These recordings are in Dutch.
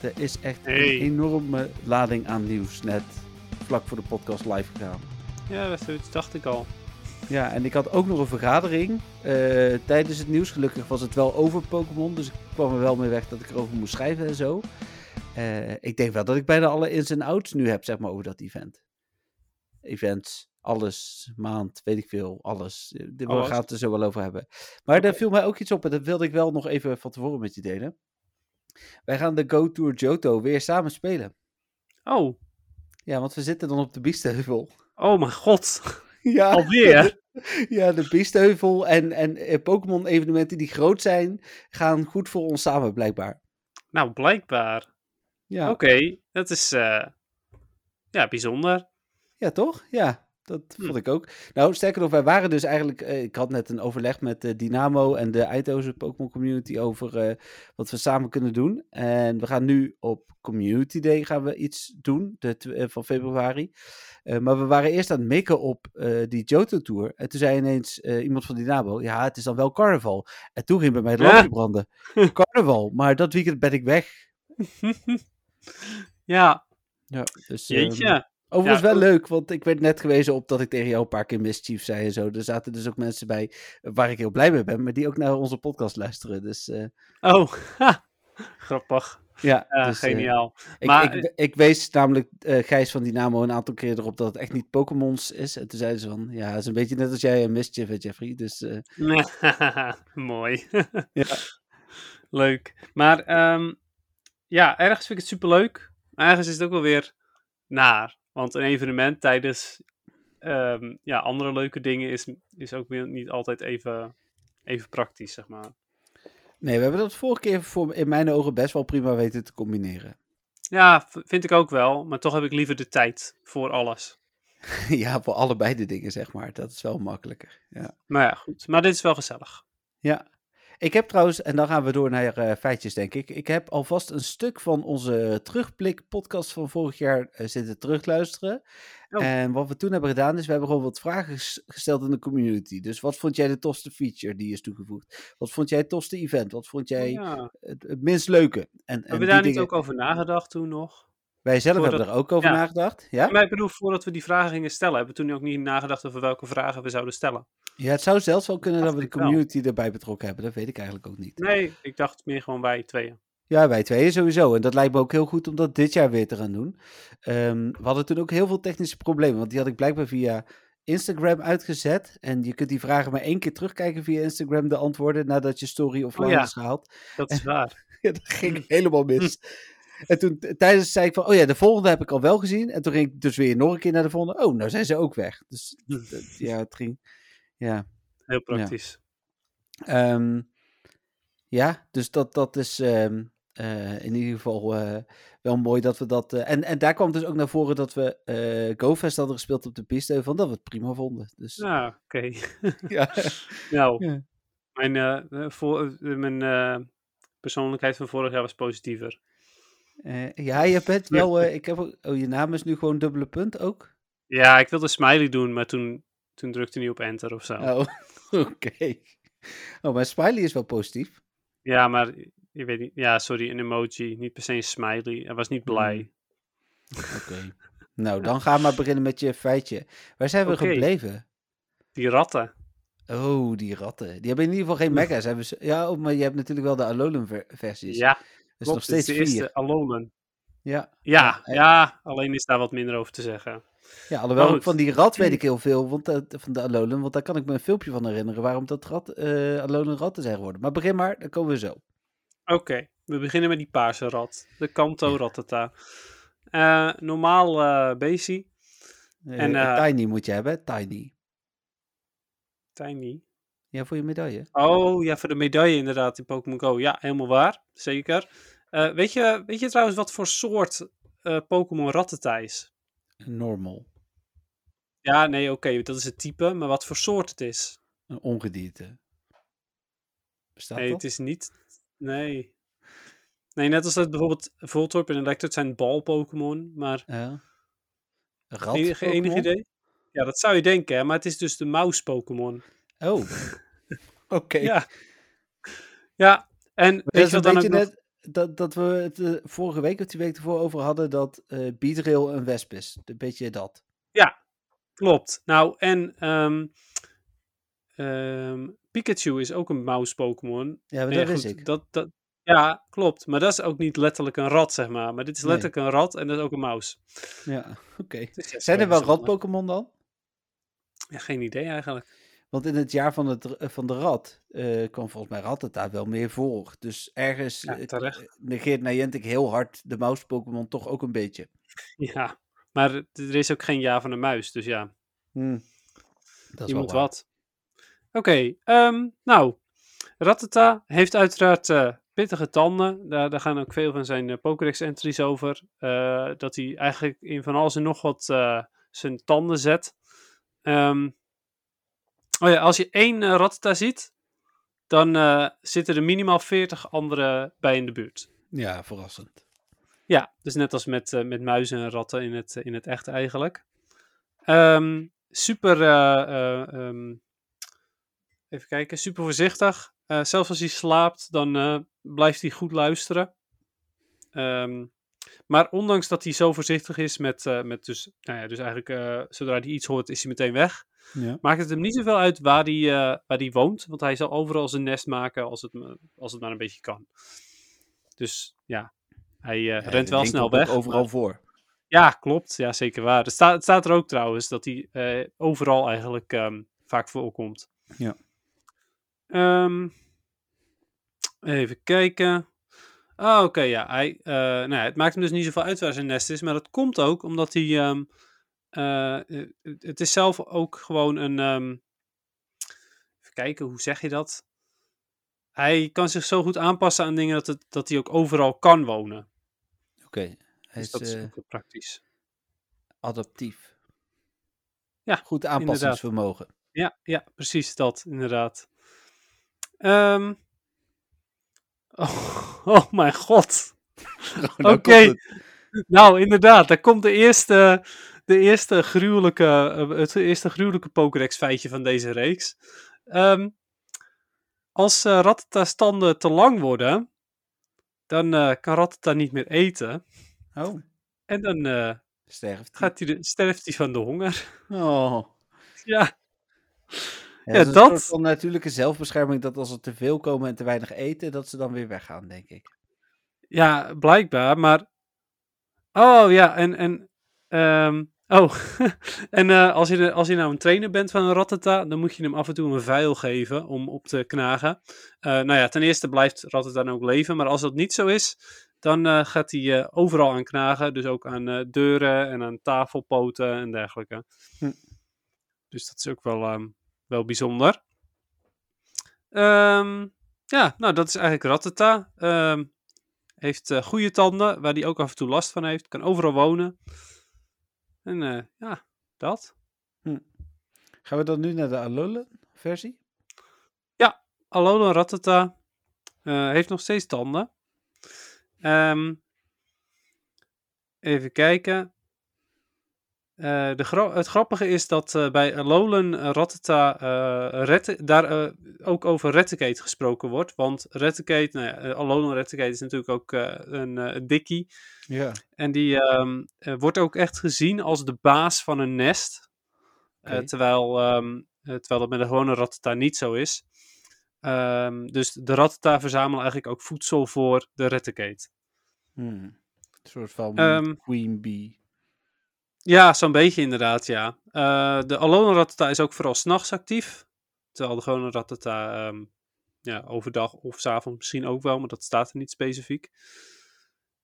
er is echt Hey. een enorme lading aan nieuws net vlak voor de podcast live gegaan. Ja, dat dacht ik al. Ja, en ik had ook nog een vergadering eh, tijdens het nieuws. Gelukkig was het wel over Pokémon, dus ik kwam er wel mee weg dat ik erover moest schrijven en zo. Eh, ik denk wel dat ik bijna alle ins en outs nu heb, zeg maar, over dat event. Events, alles, maand, weet ik veel, alles. Eh, We gaan het er zo wel over hebben. Maar daar viel mij ook iets op en dat wilde ik wel nog even van tevoren met je delen. Wij gaan de Go Tour Johto weer samen spelen. Oh. Ja, want we zitten dan op de Biesteheuvel. Oh mijn god. Ja. Alweer? Ja, de Biesteheuvel en, en eh, Pokémon-evenementen die groot zijn, gaan goed voor ons samen, blijkbaar. nou, blijkbaar. Ja, Oké, dat is eh, ja, bijzonder. ja toch? Ja, dat Hm. vond ik ook. Nou, sterker nog, wij waren dus eigenlijk... eh, ik had net een overleg met eh, Dynamo en de Eindhoven Pokémon Community over eh, wat we samen kunnen doen. En we gaan nu op Community Day gaan we iets doen, de, van februari. Maar we waren eerst aan het mikken op die Johto Tour. En toen zei ineens iemand van Dynamo, ja, het is dan wel carnaval. En toen ging bij mij het Ja. lampje branden. Carnaval, maar dat weekend ben ik weg. ja, Ja, dus, jeetje. Overigens Ja, wel leuk, want ik werd net gewezen op dat ik tegen jou een paar keer mischief zei en zo. Er zaten dus ook mensen bij waar ik heel blij mee ben, maar die ook naar onze podcast luisteren. Dus eh, Oh, ha. grappig. ja, dus, eh, geniaal. ik, Maar- ik, ik wees namelijk eh, Gijs van Dynamo een aantal keer erop dat het echt niet Pokémons is. En toen zeiden ze van, ja, het is een beetje net als jij en Mischief, Jeffrey. Dus Mooi. Ja. Leuk. Maar ehm, ja, ergens vind ik het superleuk. Maar ergens is het ook wel weer naar. Want een evenement tijdens ehm, ja, andere leuke dingen is, is ook weer niet altijd even, even praktisch, zeg maar. nee, we hebben dat vorige keer voor, in mijn ogen best wel prima weten te combineren. Ja, vind ik ook wel. Maar toch heb ik liever de tijd voor alles. ja, voor allebei de dingen, zeg maar. Dat is wel makkelijker. Ja. Maar ja, goed. Maar dit is wel gezellig. Ja. Ik heb trouwens, en dan gaan we door naar eh, feitjes, denk ik. Ik heb alvast een stuk van onze terugblik-podcast van vorig jaar eh, zitten terugluisteren. Oh. En wat we toen hebben gedaan, is we hebben gewoon wat vragen ges- gesteld in de community. Dus wat vond jij de tofste feature die is toegevoegd? Wat vond jij het tofste event? Wat vond jij Ja. het, het minst leuke? En, en Hebben we daar niet ook over nagedacht toen nog? Wij zelf voordat- hebben er ook over ja. nagedacht. Ja? Maar ik bedoel, voordat we die vragen gingen stellen, hebben we toen ook niet nagedacht over welke vragen we zouden stellen. ja, het zou zelfs wel kunnen dat we de wel. community erbij betrokken hebben. Dat weet ik eigenlijk ook niet. Nee, ik dacht meer gewoon bij tweeën. Ja, wij tweeën sowieso. En dat lijkt me ook heel goed om dat dit jaar weer te gaan doen. Ehm, we hadden toen ook heel veel technische problemen. Want die had ik blijkbaar via Instagram uitgezet. En je kunt die vragen maar één keer terugkijken via Instagram, de antwoorden, nadat je story offline ja. is gehaald. Dat is waar. Ja, dat ging helemaal mis. En toen tijdens zei ik van, oh ja, de volgende heb ik al wel gezien. En toen ging ik dus weer nog een keer naar de volgende. Oh, nou zijn ze ook weg. Dus ja, het ging... Ja, Heel praktisch. Ehm, ja, dus dat, dat is ehm, eh, in ieder geval eh, wel mooi dat we dat... eh, en, en daar kwam dus ook naar voren dat we GoFest hadden gespeeld op de piste, van dat we het prima vonden. Dus Ja, oké. ja. Nou, Ja. mijn, voor, mijn persoonlijkheid van vorig jaar was positiever. Eh, ja, je bent wel... eh, ik heb ook, oh, je naam is nu gewoon dubbele punt ook? Ja, ik wilde smiley doen, maar toen, toen drukte hij op enter of zo. Oh, oké. Oh, maar Smiley is wel positief. Ja, maar je weet niet. Ja, sorry, een emoji. Niet per se een smiley. Hij was niet blij. Oké. Nou, dan gaan we maar beginnen met je feitje. Waar zijn we gebleven? Die ratten. Oh, die ratten. Die hebben in ieder geval geen mega's. Hebben ze... Ja, oh, maar je hebt natuurlijk wel de Alolan ver- versies. Ja, dus klopt. nog is steeds de vier. eerste Alolan. Ja. Ja, ja, alleen is daar wat minder over te zeggen. ja, alhoewel van die rat weet ik heel veel want, dat- van de Alolan. Want daar kan ik me een filmpje van herinneren waarom dat rat, eh Alolan ratten zijn geworden. Maar begin maar, dan komen we zo. Oké, we beginnen met die paarse rat. De Kanto Rattata. Eh, normaal eh Basie. Eh, En, eh, Tiny moet je hebben, Tiny. Tiny. Ja, voor je medaille. Oh, ja, voor de medaille inderdaad in Pokémon Go. Ja, helemaal waar. Zeker. Eh, weet, je, weet je trouwens wat voor soort eh, Pokémon Rattata is? Normal. Ja, nee, oké, dat is het type, maar wat voor soort het is? Een ongedierte. Bestaat nee, dat? het is niet. Nee. Nee, net als dat bijvoorbeeld Voltorb en Electrode zijn bal-Pokémon, maar Ja. Rat enig, idee? Ja, dat zou je denken, hè, maar het is dus de mouse-Pokémon. Oh. Oké. Ja. Ja, en weet is je dan nog... net dat, dat we het eh, vorige week of die week ervoor over hadden dat Beedrill een wesp is. Een beetje dat. Klopt. Nou, en ehm, ehm, Pikachu is ook een mouse-Pokémon. Ja, maar Nee, dat goed, ik. Dat, dat, ja, klopt. Maar dat is ook niet letterlijk een rat, zeg maar. Maar dit is Nee. letterlijk een rat en dat is ook een mouse. Ja, oké. Dus ja, Zijn er wel rat-Pokémon dan? Ja, geen idee eigenlijk. Want in het jaar van, het, eh, van de rat eh, kwam volgens mij Rattata wel meer voor. Dus ergens Ja, eh, terecht. negeert Niantic heel hard de mouse-Pokémon toch ook een beetje. Ja, maar er is ook geen ja van een muis, dus ja, Hm. Dat is je wel moet waar. wat. Oké, ehm, nou, Rattata heeft uiteraard eh, pittige tanden. Daar, daar gaan ook veel van zijn Pokédex-entries over. Eh, dat hij eigenlijk in van alles en nog wat eh, zijn tanden zet. Ehm, oh ja, als je één eh, Rattata ziet, dan eh, zitten er minimaal 40 andere bij in de buurt. Ja, verrassend. Ja, dus net als met, eh, met muizen en ratten in het, in het echt eigenlijk. Ehm, super, eh, eh, ehm, even kijken, super voorzichtig. Zelfs als hij slaapt, dan blijft hij goed luisteren. Ehm, maar ondanks dat hij zo voorzichtig is met, met dus, nou ja, dus eigenlijk zodra hij iets hoort, is hij meteen weg. Ja. Maakt het hem niet zoveel uit waar hij, eh, waar hij woont, want hij zal overal zijn nest maken als het, als het maar een beetje kan. Dus ja, hij eh, Ja, rent wel snel weg. overal maar- voor. ja, klopt. Ja, zeker waar. Het staat, het staat er ook trouwens dat hij eh, overal eigenlijk ehm, vaak voorkomt. Ja. Ehm, even kijken. Oh, oké, ja. Hij, eh, nou ja. Het maakt hem dus niet zoveel uit waar zijn nest is. Maar dat komt ook omdat hij... ehm, eh, eh, het is zelf ook gewoon een... ehm, even kijken, hoe zeg je dat? Hij kan zich zo goed aanpassen aan dingen dat, het, dat hij ook overal kan wonen. Oké, hij Dus is dat is eh, ook praktisch. adaptief. Ja, Goed aanpassingsvermogen. Ja, ja, precies dat, inderdaad. Ehm. Oh, oh mijn god. Nou Oké. komt het. Nou, inderdaad, daar komt de eerste, de eerste gruwelijke, eh, het eerste gruwelijke Pokédex feitje van deze reeks. Ehm, als uh, Rattata's tanden te lang worden, dan eh, kan Rattata niet meer eten. Oh, En dan sterft hij. gaat hij de, sterft hij van de honger. Oh. Ja, Ja, Ja, het is dat- Een soort van natuurlijke zelfbescherming dat als er te veel komen en te weinig eten, dat ze dan weer weggaan, denk ik. Ja, blijkbaar, maar. Oh ja, en. en ehm, Oh, en eh, als, je als je nou een trainer bent van een Rattata, dan moet je hem af en toe een vuil geven om op te knagen. Eh, nou ja, ten eerste blijft Rattata dan ook leven, maar als dat niet zo is, dan eh, gaat hij overal aan knagen. Dus ook aan deuren en aan tafelpoten en dergelijke. Hm. Dus dat is ook wel, ehm, wel bijzonder. Ehm, ja, nou dat is eigenlijk Rattata. Ehm, heeft goede tanden, waar hij ook af en toe last van heeft. Kan overal wonen. En eh, ja, dat. Gaan we dan nu naar de Alolan versie? Alolan Rattata eh, heeft nog steeds tanden. Ehm, even kijken. Eh, de gra- het grappige is dat eh, bij Alolan eh, Rattata daar ook over Raticate gesproken wordt. Want Raticate, nou ja, Alolan Raticate is natuurlijk ook een dikkie. En die ehm, eh, wordt ook echt gezien als de baas van een nest. Terwijl, ehm, eh, terwijl dat met een gewone rattata niet zo is. Ehm, dus de rattata verzamelen eigenlijk ook voedsel voor de reticate. Hmm. Een soort van queen bee. Ja, zo'n beetje inderdaad, ja. Eh, de alone rattata is ook vooral s'nachts actief. Terwijl de gewone rattata ehm, ja, overdag of s avonds misschien ook wel, maar dat staat er niet specifiek.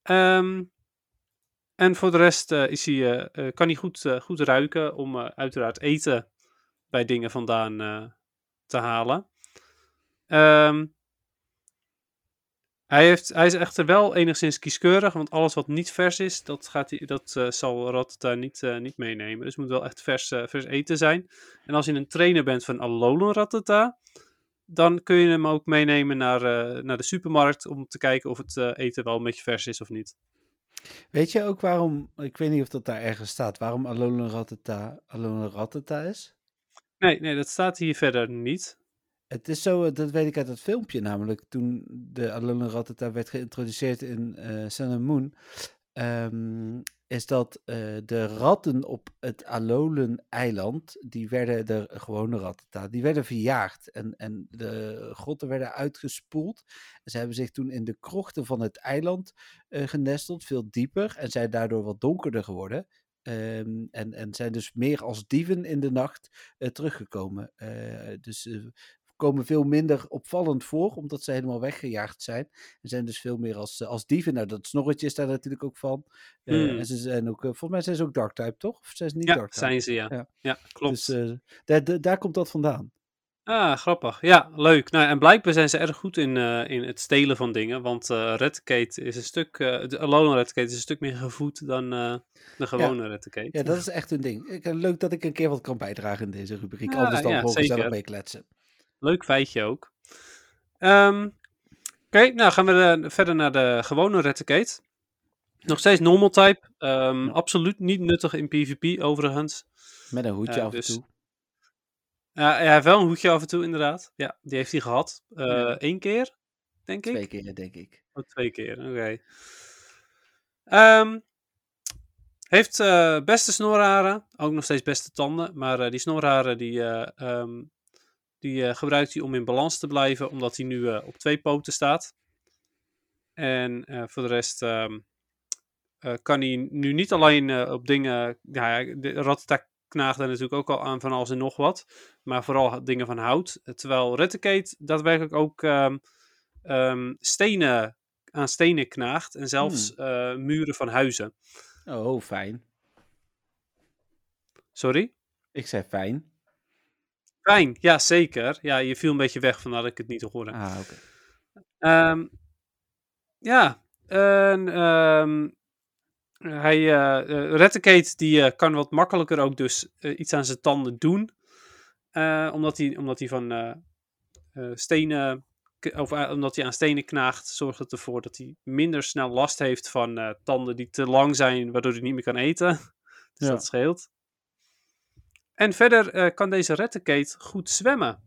Ehm, en voor de rest eh, is hij, eh, kan hij goed, goed ruiken om uiteraard eten bij dingen vandaan te halen. Ehm, Hij, heeft, hij is echter wel enigszins kieskeurig, want alles wat niet vers is, dat, gaat hij, dat eh, zal Rattata niet, eh, niet meenemen. Dus het moet wel echt vers, eh, vers eten zijn. En als je een trainer bent van Alolan Rattata, dan kun je hem ook meenemen naar, naar de supermarkt om te kijken of het eten wel een beetje vers is of niet. Weet je ook waarom, ik weet niet of dat daar ergens staat, waarom Alolan Rattata Alolan Rattata is? Nee, nee, dat staat hier verder niet. Het is zo, eh, dat weet ik uit het filmpje namelijk, toen de Alolan Rattata werd geïntroduceerd in eh Sun and Moon, ehm, is dat eh, de ratten op het Alolan-eiland, die werden de gewone Rattata, die werden verjaagd en, en de grotten werden uitgespoeld. En ze hebben zich toen in de krochten van het eiland genesteld, veel dieper, en zijn daardoor wat donkerder geworden. Ehm, en, en zijn dus meer als dieven in de nacht teruggekomen. Dus komen veel minder opvallend voor, omdat ze helemaal weggejaagd zijn. En zijn dus veel meer als, eh, als dieven. Nou, dat snorretje is daar natuurlijk ook van. Eh, Hmm. En ze zijn ook, eh, volgens mij zijn ze ook dark type, toch? Of zijn ze niet Ja, dark type? zijn ze, ja. Ja. Ja, klopt. Dus daar, daar, komt dat vandaan. Ah, grappig. Ja, leuk. Nou, en blijkbaar zijn ze erg goed in, in het stelen van dingen. Want eh Redcate is een stuk. eh de Alolan Redcate is een stuk meer gevoed dan de gewone Redcate. Ja, dat is echt een ding. Ik, leuk dat ik een keer wat kan bijdragen in deze rubriek. Ja, Anders dan ja, gewoon gezellig zeker. meekletsen. Leuk feitje ook. Ehm, Oké, nou gaan we eh, verder naar de gewone Redcate. Nog steeds normal type. Ehm, Ja. Absoluut niet nuttig in PvP, overigens. Met een hoedje Ja, af dus- en toe. Ja, hij heeft wel een hoedje af en toe, inderdaad. Ja, die heeft hij gehad. Eh Ja. Eén keer, denk ik. Twee keer, denk ik. Oh, twee keer, oké. Ehm, heeft eh, beste snorharen, ook nog steeds beste tanden, maar eh, die snorharen die, eh, die eh, gebruikt hij om in balans te blijven, omdat hij nu eh, op twee poten staat. En eh, voor de rest ehm, eh, kan hij nu niet alleen op dingen, ja, de Rattata knaagde natuurlijk ook al aan van alles en nog wat, maar vooral dingen van hout. Terwijl Raticate daadwerkelijk ook ehm, ehm, stenen aan stenen knaagt en zelfs eh, muren van huizen. Oh, fijn. Sorry? Ik zei fijn. Fijn, ja zeker. Ja, je viel een beetje weg van dat ik het niet hoorde. Ah, oké. Ehm, ja, en ehm, hij, eh eh, Raticate die eh, kan wat makkelijker ook dus iets aan zijn tanden doen. Omdat hij, omdat hij van stenen, of omdat hij aan stenen knaagt, zorgt het ervoor dat hij minder snel last heeft van tanden die te lang zijn, waardoor hij niet meer kan eten. dus Ja. dat scheelt. En verder eh, kan deze Raticate goed zwemmen.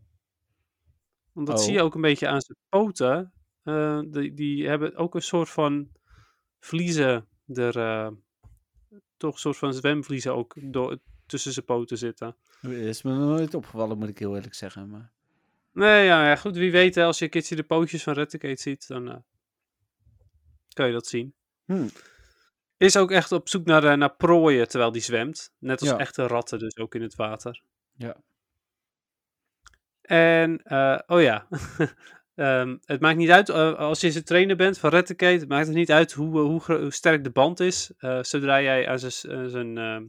Want dat Oh. zie je ook een beetje aan zijn poten. Eh, die, die hebben ook een soort van vliezen er, eh, toch een soort van zwemvliezen ook door, tussen zijn poten zitten. Is me nooit opgevallen, moet ik heel eerlijk zeggen. Maar... Nee, ja, ja goed, wie weet, hè, als je een keertje de pootjes van Raticate ziet, dan kan je dat zien. Hm. Is ook echt op zoek naar, eh, naar prooien terwijl die zwemt. Net als Ja. echte ratten dus ook in het water. Ja. En, eh, oh ja, Ehm, het maakt niet uit, eh, als je zijn trainer bent van Raticate, het maakt het niet uit hoe, hoe, sterk de band is. Zodra jij aan zijn, eh, ehm,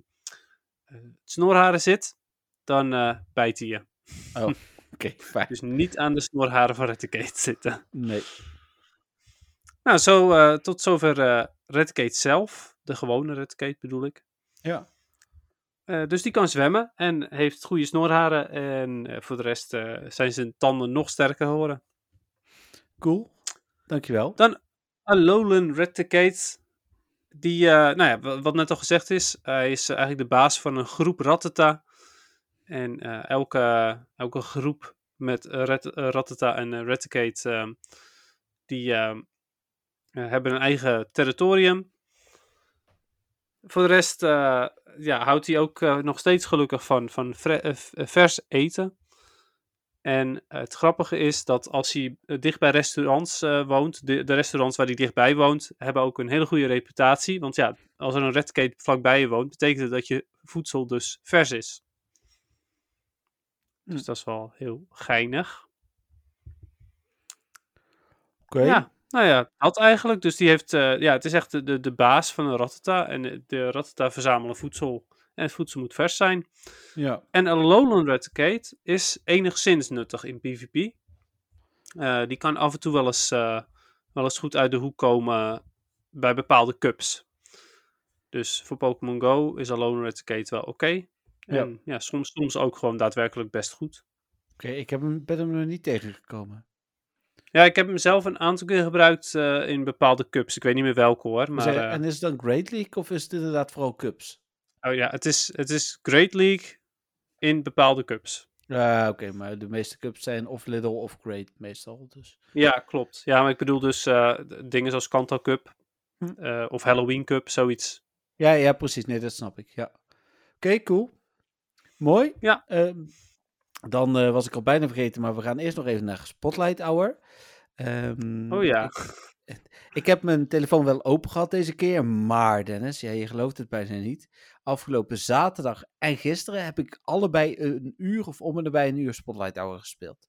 eh, snorharen zit, dan bijt hij je. Oké, fijn. Dus niet aan de snorharen van Raticate zitten. Nee. Nou, zo, tot zover Raticate zelf. De gewone Raticate bedoel ik. Ja. Eh, dus die kan zwemmen en heeft goede snorharen. En eh, voor de rest eh, zijn zijn tanden nog sterker geworden. Cool. Dankjewel. Alolan Raticate. Die, nou ja, wa- wat net al gezegd is, hij is eigenlijk de baas van een groep Rattata. En elke, elke groep met Rat- Rattata en ehm, die hebben een eigen territorium. Voor de rest eh, ja, houdt hij ook eh, nog steeds gelukkig van, van eh, eh, vers eten. En eh, het grappige is dat als hij eh, dicht bij restaurants eh, woont, de, de restaurants waar hij dichtbij woont, hebben ook een hele goede reputatie. Want ja, als er een redcate vlakbij je woont, betekent het dat je voedsel dus vers is. Dus Hm. dat is wel heel geinig. Oké. Ja, nou ja, dat eigenlijk. Dus die heeft, eh, ja, het is echt de, de, de baas van een Rattata. En de, Rattata verzamelen voedsel. En het voedsel moet vers zijn. Ja. En een Alolan Raticate is enigszins nuttig in PvP. Eh, die kan af en toe wel eens eh, wel eens goed uit de hoek komen bij bepaalde cups. Dus voor Pokémon Go is Alone Eradicate wel oké. En ja, soms, soms ook gewoon daadwerkelijk best goed. Oké, ik heb hem, ben hem nog niet tegengekomen. Ja, ik heb hem zelf een aantal keer gebruikt eh, in bepaalde cups. Ik weet niet meer welke hoor. Maar, eh, en is het dan Great League of is het inderdaad vooral Cups? oh ja, het is, het is Great League in bepaalde cups. Ja, oké, maar de meeste cups zijn of Little of Great meestal. Dus. Ja, klopt. Ja, maar ik bedoel dus eh, dingen zoals Kanto Cup Hm. of Halloween Cup, zoiets. Ja, ja, precies. Nee, dat snap ik. Ja. Oké, cool. Mooi. Ja. Dan eh, was ik al bijna vergeten, maar we gaan eerst nog even naar Spotlight Hour. Ehm, Oh ja. Ik, ik heb mijn telefoon wel open gehad deze keer, maar Dennis, ja, je gelooft het bijna niet. Afgelopen zaterdag en gisteren heb ik allebei een uur of om en nabij een uur Spotlight Hour gespeeld.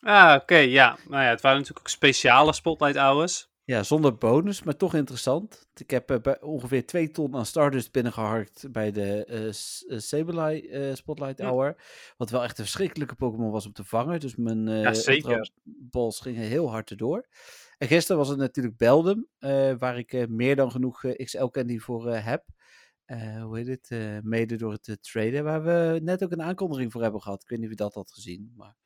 Ah, oké, ja. Nou ja, het waren natuurlijk ook speciale Spotlight Hours. Ja, zonder bonus, maar toch interessant. Ik heb eh, bij ongeveer 2 ton aan Stardust binnengeharkt bij de Sableye eh, Spotlight Ja. Hour. Wat wel echt een verschrikkelijke Pokémon was om te vangen. Dus mijn Ja, balls gingen heel hard erdoor. En gisteren was het natuurlijk Beldum, waar ik meer dan genoeg eh, XL Candy voor heb. Hoe heet het? Mede door het eh, traden, waar we net ook een aankondiging voor hebben gehad. Ik weet niet of je dat had gezien, maar...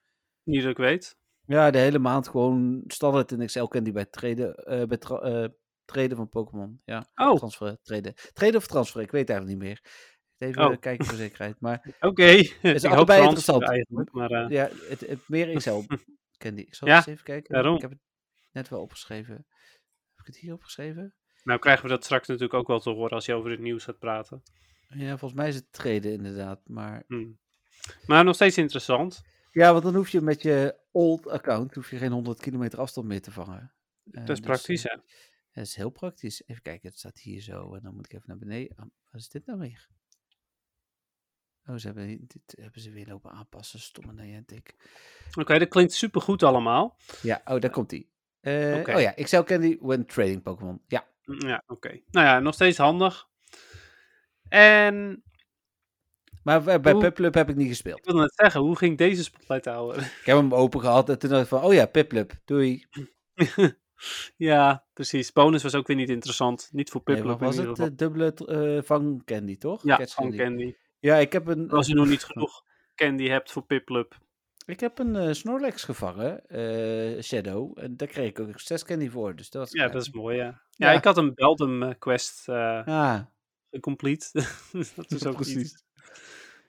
Niet dat ik weet. Ja, de hele maand gewoon standaard een Excel candy bij traden, eh, bij tra- eh, van Pokémon. Ja, Oh, transfer, traden. Traden of transfer, ik weet eigenlijk niet meer. Even Oh. kijken voor zekerheid. Maar oké. ik hoop allebei transfer interessant. Eigenlijk, maar, eh, ja, het, het meer Excel candy. Ik zal Ja, eens even kijken. daarom. Ik heb het net wel opgeschreven. Heb ik het hier opgeschreven? nou krijgen we dat straks natuurlijk ook wel te horen als je over het nieuws gaat praten. Ja, volgens mij is het traden inderdaad. Maar Hm. Maar nog steeds interessant. Ja, want dan hoef je met je old account hoef je geen 100 kilometer afstand meer te vangen. Eh, Dat is dus, praktisch, eh, hè? Dat is heel praktisch. Even kijken, het staat hier zo. En dan moet ik even naar beneden. Ah, Wat is dit nou weer? Oh, ze hebben, dit hebben ze weer lopen aanpassen. Stomme Niantic. Oké, dat klinkt supergoed allemaal. Ja, oh, daar komt hij. Eh Oké. Oh ja, Excel Candy when trading Pokémon. Ja, Mm, Ja, oké. Nou ja, nog steeds handig. En maar bij Hoe- Piplup heb ik niet gespeeld. ik wilde net zeggen, hoe ging deze spotlight houden? Ik heb hem open gehad en toen dacht ik van, oh ja, Piplup, doei. ja, precies. Bonus was ook weer niet interessant. Niet voor Nee, Piplup wat was het? De dubbele eh vang candy, toch? ja, Catch van candy. Candy. Ja, ik heb een, Als je nog niet genoeg Candy hebt voor Piplup. ik heb een eh, Snorlax gevangen, eh, Shadow. En daar kreeg ik ook zes candy voor, dus dat was Ja, dat is mooi, ja. Ja, Ja. ik had een Beldum eh, quest eh Ah, complete. dat is ook precies. iets.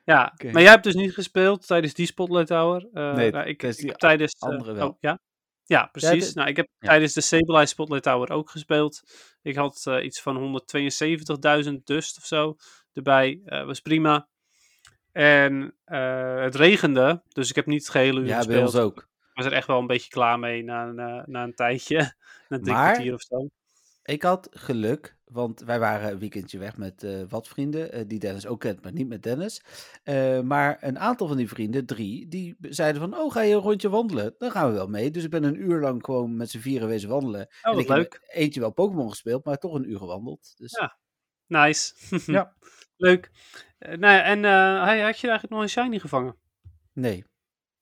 Ja, maar jij hebt dus niet gespeeld tijdens die Spotlight Hour. Eh, Nee, nou, ik, tijdens ik die heb tijdens... eh, andere wel. oh, ja? ja, precies. nou, ik heb ja. tijdens de Sableye Spotlight Hour ook gespeeld. Ik had eh, iets van 172.000 dust of zo erbij. Was prima. En het regende, dus ik heb niet het gehele uur ja, bij gespeeld. ons ook. Ik was er echt wel een beetje klaar mee na, een, na een tijdje. na een drie Maar- kwartier of zo. Ik had geluk, want wij waren een weekendje weg met eh, wat vrienden, eh, die Dennis ook kent, maar niet met Dennis. Eh, maar een aantal van die vrienden, drie, die zeiden van, oh, ga je een rondje wandelen? Dan gaan we wel mee. Dus ik ben een uur lang gewoon met z'n vieren wezen wandelen. Oh, wat leuk. eentje wel Pokémon gespeeld, maar toch een uur gewandeld. Dus Ja. Nice. Ja. Leuk. Nou ja, en had je eigenlijk nog een shiny gevangen? nee.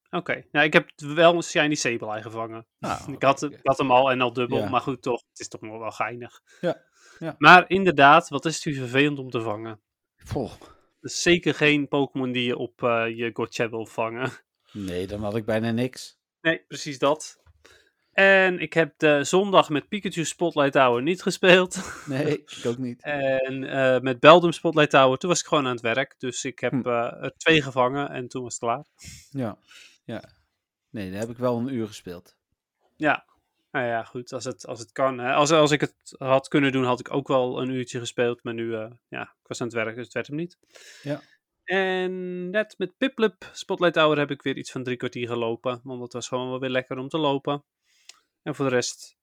Oké. Nou, ik heb wel een shiny Sableye gevangen. Nou, ik, had, oké. ik had hem al en al dubbel, Ja. maar goed, toch. Het is toch nog wel geinig. Ja, ja. Maar inderdaad, wat is het u vervelend om te vangen? Het is zeker geen Pokémon die je op eh, je Gotcha wil vangen. Nee, dan had ik bijna niks. Nee, precies dat. En ik heb de zondag met Pikachu Spotlight Hour niet gespeeld. Nee, ik ook niet. En eh, met Beldum Spotlight Tower, toen was ik gewoon aan het werk. Dus ik heb Hm. eh, er twee gevangen en toen was het klaar. Ja, ja. Nee, daar heb ik wel een uur gespeeld. Ja, nou ja, goed, als het, als het kan. Hè. Als, als ik het had kunnen doen, had ik ook wel een uurtje gespeeld. Maar nu, eh, ja, ik was aan het werk, dus het werd hem niet. Ja. En net met Piplup Spotlight Tower heb ik weer iets van drie kwartier gelopen. Want het was gewoon wel weer lekker om te lopen. En voor de rest,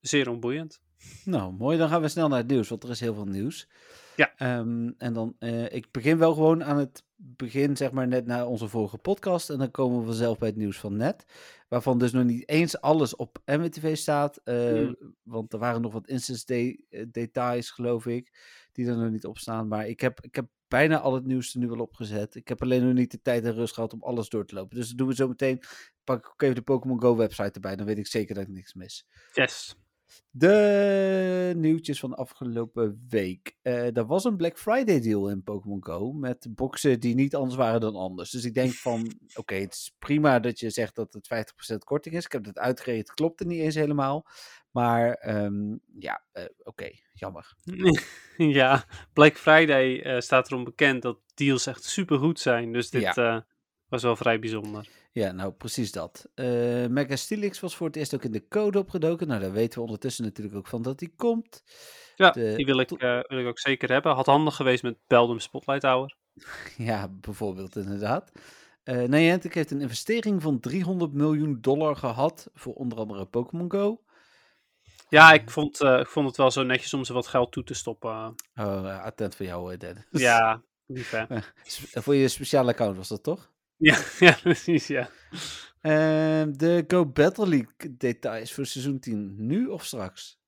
zeer onboeiend. Nou, mooi. Dan gaan we snel naar het nieuws, want er is heel veel nieuws. Ja. Ehm, en dan, eh, ik begin wel gewoon aan het begin, zeg maar, net na onze vorige podcast. En dan komen we vanzelf bij het nieuws van net. Waarvan dus nog niet eens alles op MWTV staat. eh, Hmm. Want er waren nog wat instance de- eh, details, geloof ik, die er nog niet op staan. Maar ik heb, ik heb bijna al het nieuws er nu wel opgezet. Ik heb alleen nog niet de tijd en rust gehad om alles door te lopen. Dus dat doen we zo meteen. Pak ik ook even de Pokémon Go website erbij, dan weet ik zeker dat ik niks mis. Yes. De nieuwtjes van de afgelopen week. Eh er was een Black Friday deal in Pokémon Go met boxen die niet anders waren dan anders. Dus ik denk van, oké, het is prima dat je zegt dat het 50% korting is. Ik heb het uitgerekend, het klopte niet eens helemaal. Maar ehm, ja, eh, oké, jammer. ja, Black Friday eh, staat erom bekend dat deals echt super goed zijn. Dus dit was wel vrij bijzonder. Ja, nou precies dat. Eh Mega Stilix was voor het eerst ook in de code opgedoken. Nou, daar weten we ondertussen natuurlijk ook van dat die komt. Ja, De die wil ik, eh, wil ik ook zeker hebben. Had handig geweest met Beldum Spotlight Hour. Ja, bijvoorbeeld inderdaad. Eh Niantic heeft een investering van 300 miljoen dollar gehad voor onder andere Pokémon Go. Ja, ik vond, ik vond het wel zo netjes om ze wat geld toe te stoppen. Oh, attent voor jou, Dennis. ja, lief hè. Voor je speciale account was dat toch? Ja, ja, precies, ja. Ehm, de Go Battle League details voor seizoen 10. Nu of straks?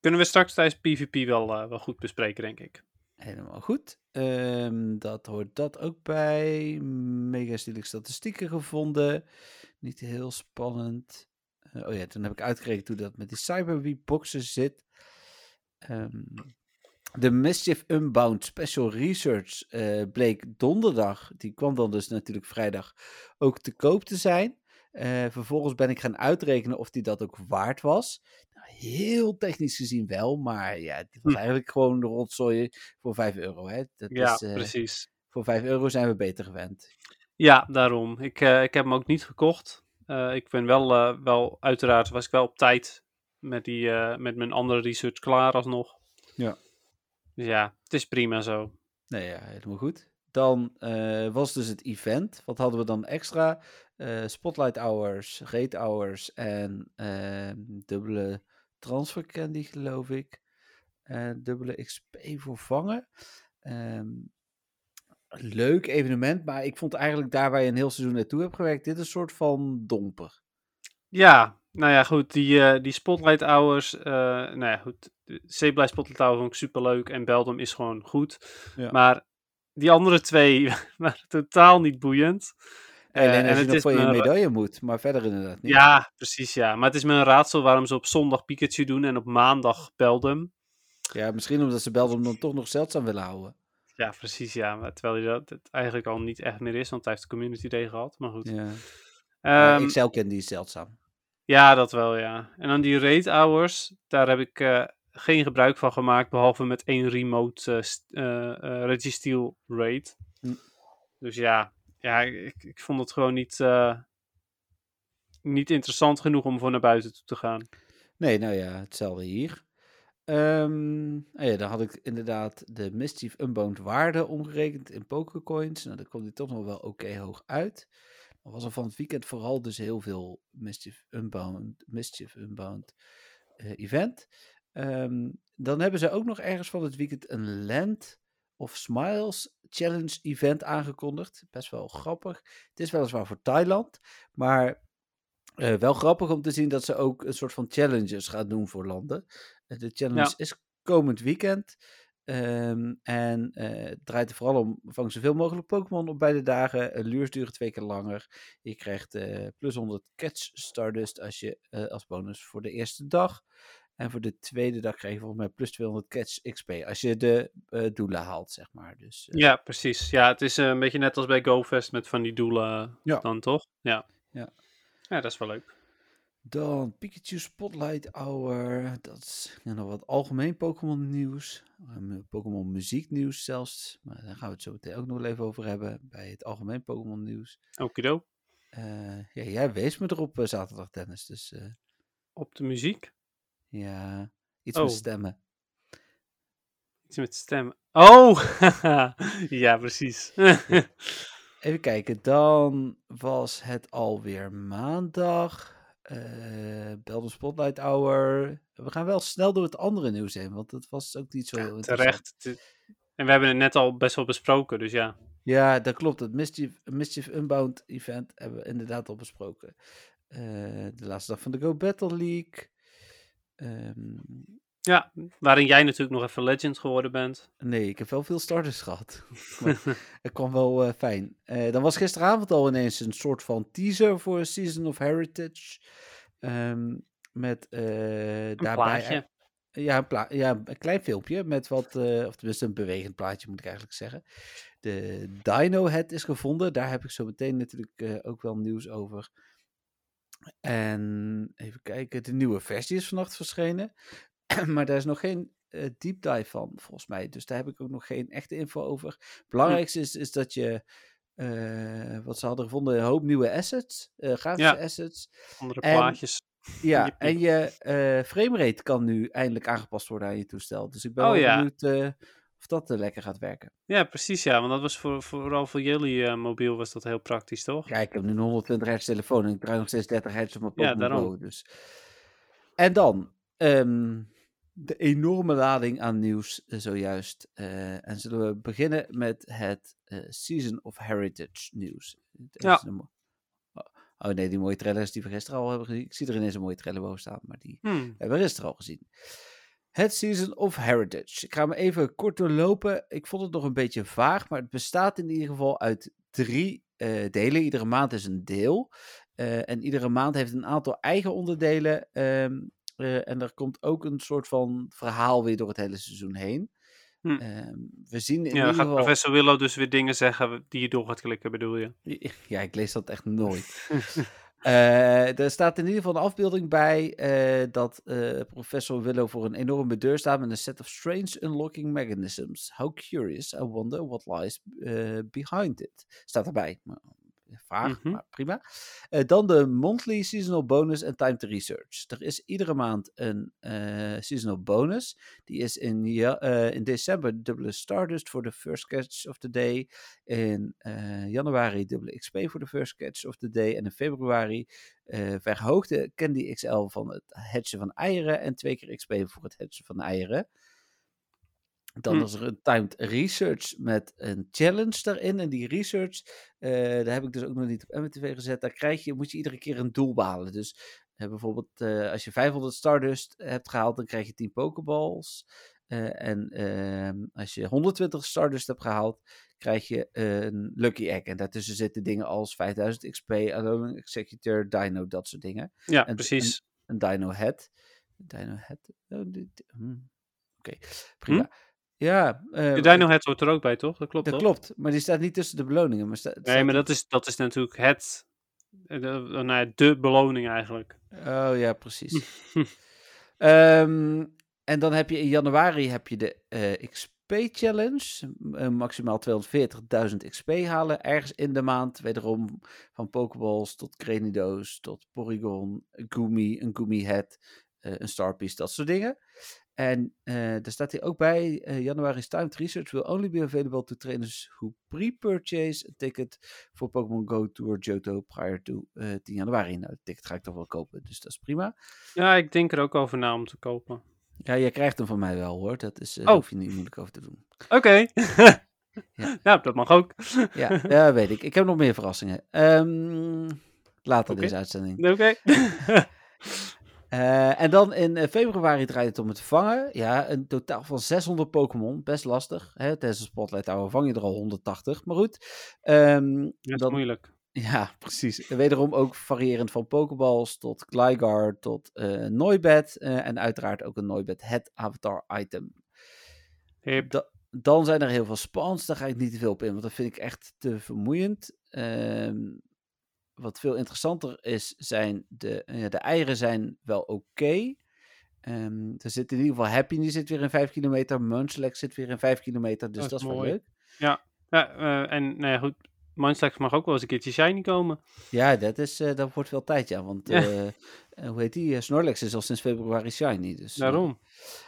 Kunnen we straks tijdens PvP wel, eh, wel goed bespreken, denk ik. Helemaal goed. Ehm, dat hoort dat ook bij. Mega stilige statistieken gevonden. Niet heel spannend. Eh, oh ja, toen heb ik uitgerekend hoe dat met die Cyberweek boxen zit. Ehm, de Mischief Unbound Special Research eh, bleek donderdag, die kwam dan dus natuurlijk vrijdag, ook te koop te zijn. Eh, vervolgens ben ik gaan uitrekenen of die dat ook waard was. Nou, heel technisch gezien wel, maar ja, het was Hm. eigenlijk gewoon de rotzooi voor 5 euro. Hè? Dat Ja, is, eh, precies. voor 5 euro zijn we beter gewend. Ja, daarom. Ik, ik heb hem ook niet gekocht. Ik ben wel, wel, uiteraard was ik wel op tijd met, die, met mijn andere research klaar alsnog. Ja. Dus ja, het is prima zo. Nee, ja, helemaal goed. Dan eh, was dus het event. Wat hadden we dan extra? Eh, spotlight hours, rate hours en ehm, dubbele transfer candy, geloof ik. En dubbele XP voor vangen. Ehm, leuk evenement, maar ik vond eigenlijk daar waar je een heel seizoen naartoe hebt gewerkt, dit een soort van domper. Ja, nou ja, goed. Die, eh, die Spotlight Hours. nou ja, goed. Zeeblij Spotlight vond ik superleuk. En Beldum is gewoon goed. Ja. Maar die andere twee waren totaal niet boeiend. Eh, Alleen als en je het nog voor je een medaille moet, maar verder inderdaad niet. Ja, precies ja. Maar het is me een raadsel waarom ze op zondag Pikachu doen en op maandag Beldum. Ja, misschien omdat ze Beldum dan toch nog zeldzaam willen houden. Ja, precies ja. Maar terwijl hij dat het eigenlijk al niet echt meer is, want hij heeft de Community Day gehad. Maar goed. Ja. Ehm, Excel candy is zeldzaam. Ja, dat wel, ja. En dan die rate hours, daar heb ik eh, geen gebruik van gemaakt, behalve met één remote eh, Registeel rate. Hm. Dus ja, ja ik, ik vond het gewoon niet, niet interessant genoeg om voor naar buiten toe te gaan. Nee, nou ja, hetzelfde hier. Oh ja, dan had ik inderdaad de Mischief Unbound waarde omgerekend in Pokécoins. Nou, daar kwam die toch nog wel oké hoog uit. Er was er van het weekend vooral dus heel veel Mischief Unbound, Mischief Unbound event. Ehm, dan hebben ze ook nog ergens van het weekend een Land of Smiles Challenge event aangekondigd. Best wel grappig. Het is weliswaar voor Thailand, maar eh, wel grappig om te zien dat ze ook een soort van challenges gaan doen voor landen. Eh, de challenge Ja. is komend weekend. Ehm, en het draait er vooral om, vang zoveel mogelijk Pokémon op beide dagen. Uh, lures duren twee keer langer. Je krijgt eh, plus 100 Catch Stardust als, je, als bonus voor de eerste dag. En voor de tweede dag krijg je volgens mij plus 200 Catch XP als je de eh, doelen haalt, zeg maar. Dus, eh, Ja, precies. Ja, het is eh, een beetje net als bij GoFest met van die doelen Ja. dan, toch? Ja. Ja. Ja, dat is wel leuk. Dan Pikachu Spotlight Hour. Dat is ja, nog wat algemeen Pokémon nieuws. Eh, Pokémon muziek nieuws zelfs. Maar daar gaan we het zo meteen ook nog even over hebben. Bij het algemeen Pokémon nieuws. Okido. Ja, jij wees me erop zaterdag tennis. Dus Op de muziek. Ja, iets Oh. met stemmen. Iets met stemmen. Oh! ja, precies. Even kijken, dan was het alweer maandag. eh Belden Spotlight Hour. We gaan wel snel door het andere nieuws heen, want dat was ook niet zo interessant. Terecht. Te- En we hebben het net al best wel besproken, dus ja. Ja, dat klopt. Het Mischief, Mischief Unbound event hebben we inderdaad al besproken. Eh, de laatste dag van de Go Battle League. Ehm, Ja, waarin jij natuurlijk nog even legend geworden bent. nee, ik heb wel veel starters gehad. maar het kwam wel eh, fijn. Eh, dan was gisteravond al ineens een soort van teaser voor Season of Heritage. Ehm, met eh Een daarbij... plaatje. Ja een, pla- ja, een klein filmpje met wat, of tenminste een bewegend plaatje moet ik eigenlijk zeggen. De Dino Head is gevonden. Daar heb ik zo meteen natuurlijk ook wel nieuws over. En even kijken, de nieuwe versie is vannacht verschenen. maar daar is nog geen eh, deep dive van, volgens mij. Dus daar heb ik ook nog geen echte info over. Het belangrijkste is, is dat je, eh, wat ze hadden gevonden, een hoop nieuwe assets, eh grafische Ja. assets. Andere En- plaatjes. Ja, en je framerate kan nu eindelijk aangepast worden aan je toestel. Dus ik ben Oh, wel ja. benieuwd of dat eh, lekker gaat werken. Ja, precies ja. Want dat was voor, vooral voor jullie eh, mobiel was dat heel praktisch, toch? Ja, ik heb nu een 120 hertz telefoon en ik draai nog steeds 30 hertz op mijn Ja, Pokémon daarom. Go. Dus. En dan ehm, de enorme lading aan nieuws eh, zojuist. Eh, en zullen we beginnen met het Season of Heritage nieuws. Ja. Oh, oh nee, die mooie trailers die we gisteren al hebben gezien. Ik zie er ineens een mooie trailer boven staan, maar die Hmm. hebben we gisteren al gezien. Het Season of Heritage. Ik ga me even kort doorlopen. Ik vond het nog een beetje vaag, maar het bestaat in ieder geval uit drie eh, delen. Iedere maand is een deel. Eh, en iedere maand heeft een aantal eigen onderdelen. ehm, eh, en er komt ook een soort van verhaal weer door het hele seizoen heen. Hm. Ehm, we zien in Ja, ieder dan gaat geval... professor Willow dus weer dingen zeggen die je door gaat klikken, bedoel je? Ja, ik lees dat echt nooit. Eh, er staat in ieder geval een afbeelding bij eh, dat eh, professor Willow voor een enorme deur staat met een set of strange unlocking mechanisms. How curious, I wonder what lies eh, behind it. Staat erbij. Vaag, Mhm. maar prima. Eh, dan de monthly seasonal bonus en time to research. Er is iedere maand een eh, seasonal bonus. Die is in, eh, in december dubbele Stardust voor de first catch of the day. In januari dubbele XP voor de first catch of the day. En in februari verhoogde Candy XL van het hatchen van eieren. En twee keer XP voor het hatchen van eieren. Dan Hm. is er een timed research met een challenge daarin. En die research, eh, daar heb ik dus ook nog niet op MTV gezet. Daar krijg je, moet je iedere keer een doel behalen. Dus eh, bijvoorbeeld eh, als je 500 Stardust hebt gehaald, dan krijg je 10 Pokeballs. En ehm, als je 120 Stardust hebt gehaald, krijg je een Lucky Egg. En daartussen zitten dingen als 5000 XP, Alone Executor, Dino, dat soort dingen. Ja, En- precies. Een Dino Head. Dino Head. Oh, hm. Oké, prima. Ja, eh, De Dino Head hoort er ook bij, toch? Dat klopt dat toch? klopt, maar die staat niet tussen de beloningen. Maar Nee, maar dat is, dat is natuurlijk het... eh, De, nou ja, de beloning eigenlijk. Oh ja, precies. Ehm, en dan heb je in januari heb je de eh, XP Challenge. Maximaal 240.000 XP halen ergens in de maand. Wederom van Pokeballs tot Cranidos tot Porygon, Gumi, een Gumi Head, eh, een Starpiece, dat soort dingen. En eh daar staat hier ook bij, eh Januari's timed research will only be available to trainers who pre-purchase a ticket voor Pokémon Go Tour Johto prior to eh 10 januari. Nou, het ticket ga ik toch wel kopen, dus dat is prima. Ja, ik denk er ook over na om te kopen. Ja, jij krijgt hem van mij wel hoor, dat is, eh, Oh. daar hoef je niet moeilijk over te doen. Oké. Ja. ja, dat mag ook. Ja, ja, weet ik. Ik heb nog meer verrassingen. Ehm, later Oké. deze uitzending. Oké. Eh, en dan in eh, februari draait het om het vangen. Ja, een totaal van 600 Pokémon. Best lastig. Hè? Tijdens een Spotlight Hour vang je er al 180. Maar goed. Ehm, Dat is dan, moeilijk. ja, precies. Wederom ook variërend van Pokeballs tot Gligar tot Noibat. eh, en uiteraard ook een Noibat het avatar item. Da- dan zijn er heel veel spawns. Daar ga ik niet te veel op in, want dat vind ik echt te vermoeiend. Ehm, wat veel interessanter is, zijn de, eh, de eieren zijn wel oké. Ehm, er zit in ieder geval Happy, die zit weer in 5 kilometer. Munchlax zit weer in 5 kilometer, dus Dat dat is wel leuk. Ja, eh, en nou ja, goed. Mindslax mag ook wel eens een keertje shiny komen. Ja, dat, is, eh, dat wordt wel tijd, ja. Want Ja. eh, eh, hoe heet die? Snorlax is al sinds februari shiny. Dus, Daarom.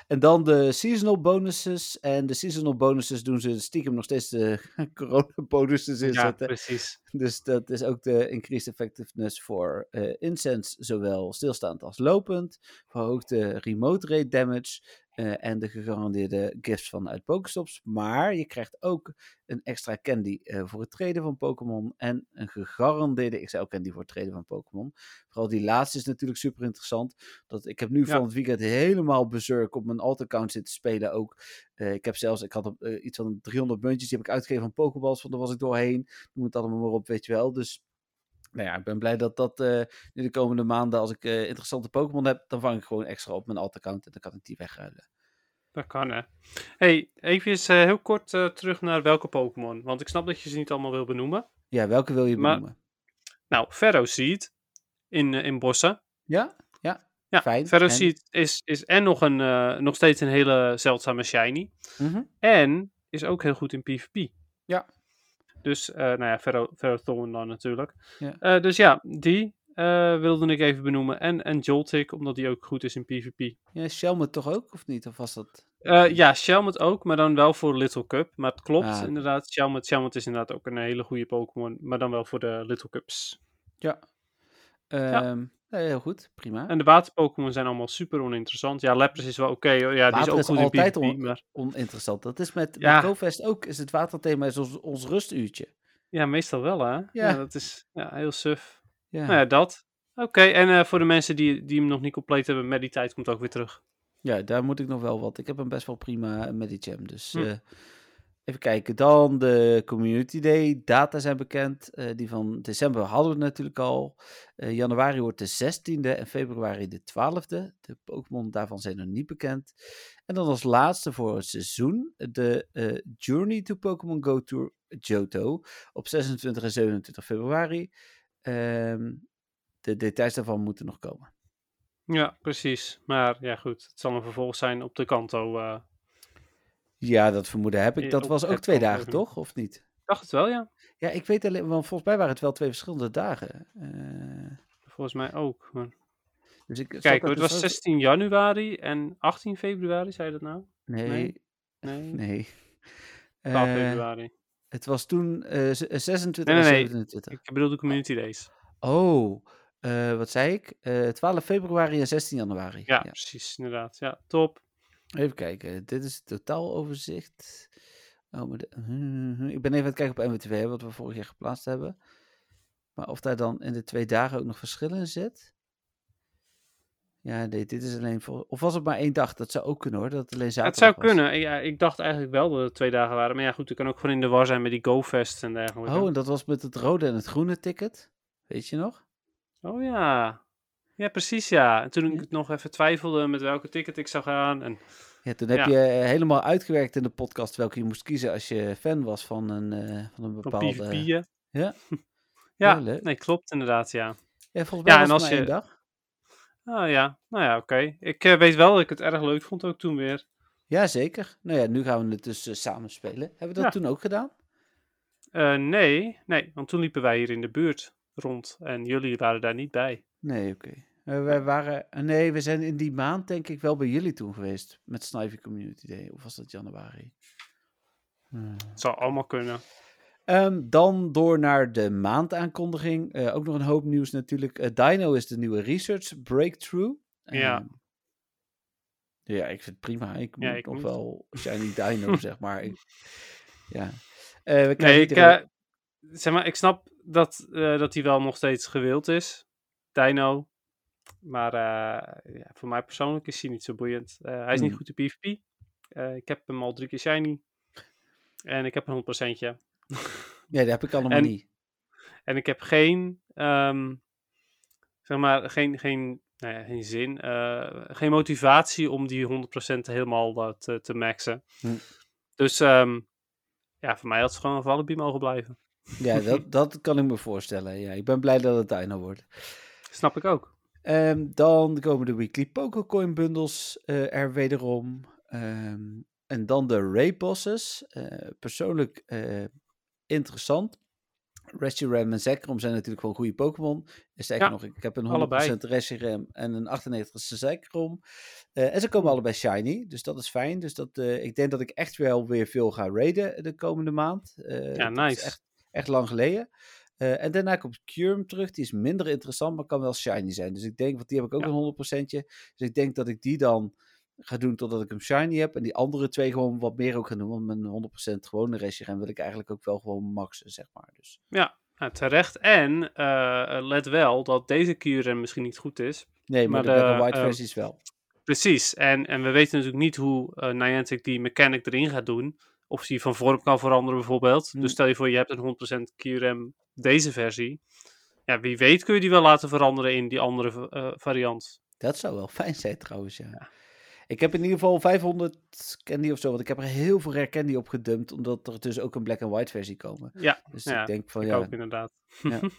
En dan de seasonal bonuses. En de seasonal bonuses doen ze stiekem nog steeds de corona bonuses Ja, precies. Dus dat is ook de increased effectiveness voor incense, zowel stilstaand als lopend. Verhoogde remote rate damage. Eh, en de gegarandeerde gifts vanuit Pokestops. Maar je krijgt ook een extra candy eh, voor het treden van Pokémon. En een gegarandeerde XL candy voor het treden van Pokémon. Vooral die laatste is natuurlijk super interessant. Dat, ik heb nu Ja. van het weekend helemaal berserk op mijn alt-account zitten spelen ook. Eh, ik heb zelfs, ik had op, iets van 300 muntjes, die heb ik uitgegeven aan Pokeballs, want daar was ik doorheen. Noem het allemaal maar op, weet je wel. Dus nou ja, ik ben blij dat dat eh, nu de komende maanden, als ik eh, interessante Pokémon heb, dan vang ik gewoon extra op mijn alt-account en dan kan ik die wegruilen. Dat kan, hè. hey, even eh, heel kort terug naar welke Pokémon. Want ik snap dat je ze niet allemaal wil benoemen. Ja, welke wil je Maar- benoemen? Nou, Ferroseed in, in bossen. Ja? Ja? Ja, Fijn. Ferroseed is, is en nog, een, nog steeds een hele zeldzame shiny. Mhm. En is ook heel goed in PvP. Ja. Dus, eh, nou ja, Ferro, Ferrothorn dan natuurlijk. Ja. Eh, dus ja, die eh, wilde ik even benoemen. En, en Joltik, omdat die ook goed is in PvP. Ja, Shelmet toch ook, of niet? Of was dat... Ja, Shelmet ook, maar dan wel voor Little Cup. Maar het klopt Ah, inderdaad. Shelmet, Shelmet is inderdaad ook een hele goede Pokémon. Maar dan wel voor de Little Cups. Ja. Ehm, nee, heel goed, prima. En de water-Pokémon zijn allemaal super oninteressant. Ja, Lapras is wel oké. ja, die is ook is goed in altijd PvP. on- Maar Oninteressant. Dat is met, Ja. met GoFest ook, is het waterthema is ons, ons rustuurtje. ja, meestal wel hè. Ja. dat is ja, heel suf. Ja. Nou ja, dat. Oké, en eh, voor de mensen die, die hem nog niet compleet hebben, met die tijd komt ook weer terug. Ja, daar moet ik nog wel wat. Ik heb hem best wel prima met die jam. Dus Hm. eh, even kijken. Dan de Community Day. Data zijn bekend. Eh, die van december hadden we natuurlijk al. Eh, januari wordt de 16e en februari de 12e. De Pokémon daarvan zijn nog niet bekend. En dan als laatste voor het seizoen de eh, Journey to Pokémon Go Tour Johto op 26 en 27 februari. Ehm, de details daarvan moeten nog komen. Ja, precies. Maar ja, goed. Het zal een vervolg zijn op de Kanto. Ja, dat vermoeden heb ik. Eh, Dat was ook twee dagen, ja. toch? Of niet? Ik dacht het wel, ja. Ja, ik weet alleen, want volgens mij waren het wel twee verschillende dagen. Eh, Volgens mij ook. Maar... dus ik Kijk, het dus was ook- 16 januari en 18 februari, zei je dat nou? Nee, nee. nee. Nee, 12 Eh, februari. het was toen eh, z- eh, 26 Nee, nee, en nee. 27. Ik bedoel de Community Days. Oh, wat zei ik? Eh 12 februari en 16 januari. Ja, precies, inderdaad. Ja, top. Even kijken, dit is het totaaloverzicht. Oh, maar de- hm, ik ben even aan het kijken op MWTV, wat we vorig jaar geplaatst hebben. Maar of daar dan in de twee dagen ook nog verschillen in zit? Ja, nee, dit is alleen voor... Of was het maar één dag? Dat zou ook kunnen hoor, dat het alleen het zaterdag zou was. kunnen. Ja, ik dacht eigenlijk wel dat het twee dagen waren. Maar ja, goed, het kan ook gewoon in de war zijn met die GoFest en dergelijke. Oh, en dat was met het rode en het groene ticket. Weet je nog? Oh ja. Ja, precies ja. En toen Ja. ik nog even twijfelde met welke ticket ik zou gaan. En Ja, toen heb Ja. je eh, helemaal uitgewerkt in de podcast welke je moest kiezen als je fan was van een, eh, van een van bepaalde... PvP'en. Ja. ja, Ja, leuk. nee, klopt inderdaad, ja. Ja, volgens mij Ja, was en als je- dag. Ah ja, nou ja, oké. Ik eh, weet wel dat ik het erg leuk vond ook toen weer. Ja, zeker. Nou ja, nu gaan we het dus samen spelen. Hebben we dat Ja. toen ook gedaan? Nee, nee, want toen liepen wij hier in de buurt rond en jullie waren daar niet bij. Nee, oké. Eh, wij waren... eh, nee, we zijn in die maand denk ik wel bij jullie toen geweest. Met Snivy Community Day. Of was dat januari? Hmm. Het zou allemaal kunnen. Ehm, dan door naar de maandaankondiging. Eh, ook nog een hoop nieuws natuurlijk. Dino is de nieuwe research breakthrough. Ja. Ehm, ja, ik vind het prima. Ik Ja, moet ik nog wel shiny Dino, zeg maar. Ik, ja. Eh, we Nee, ik, eh, zeg maar, ik snap dat, eh, dat hij wel nog steeds gewild is. Dino. Maar eh, ja, voor mij persoonlijk is hij niet zo boeiend. Eh, hij is niet Hmm. goed in PvP. Eh, ik heb hem al drie keer shiny. En ik heb een 100%. Ja, dat heb ik allemaal en- niet. En ik heb geen, ehm, zeg maar, geen, geen, nou ja, geen zin, geen motivatie om die 100% helemaal te, te maxen. Hm. Dus ehm, ja, voor mij had het gewoon een Valibi mogen blijven. Ja, dat, dat kan ik me voorstellen. Ja, ik ben blij dat het Dino wordt. Snap ik ook. Ehm, dan komen de weekly Pokécoin bundles eh, er wederom. Ehm, en dan de Ray bosses. Eh, persoonlijk eh, interessant. Reshiram en Zekrom zijn natuurlijk gewoon goede Pokémon. Ja, nog, ik heb een 100% allebei. Reshiram en een 98 Zekrom. En ze komen allebei shiny, dus dat is fijn. Dus dat, ik denk dat ik echt wel weer veel ga raiden de komende maand. Ja, nice. echt, echt lang geleden. Eh, en daarna komt Curm terug. Die is minder interessant, maar kan wel shiny zijn. Dus ik denk, want die heb ik ook Ja. een 100%. Dus ik denk dat ik die dan ga doen totdat ik hem shiny heb. En die andere twee gewoon wat meer ook gaan doen. Want mijn 100% gewone Reshiram wil ik eigenlijk ook wel gewoon maxen, zeg maar. Dus Ja, nou, terecht. En eh, let wel dat deze Kyurem misschien niet goed is. nee, maar, Maar de de, White ehm, versies wel. Precies. En, en we weten natuurlijk niet hoe eh, Niantic die mechanic erin gaat doen. Of die van vorm kan veranderen bijvoorbeeld. Hm. Dus stel je voor, je hebt een 100% Kyurem deze versie. ja, wie weet kun je die wel laten veranderen in die andere eh, variant. Dat zou wel fijn zijn trouwens, ja. Ik heb in ieder geval 500 candy of zo, want ik heb er heel veel rare candy op gedumpt, omdat er dus ook een black and white versie komen. Ja, Dus Ja, ik denk van ik ja. ook inderdaad.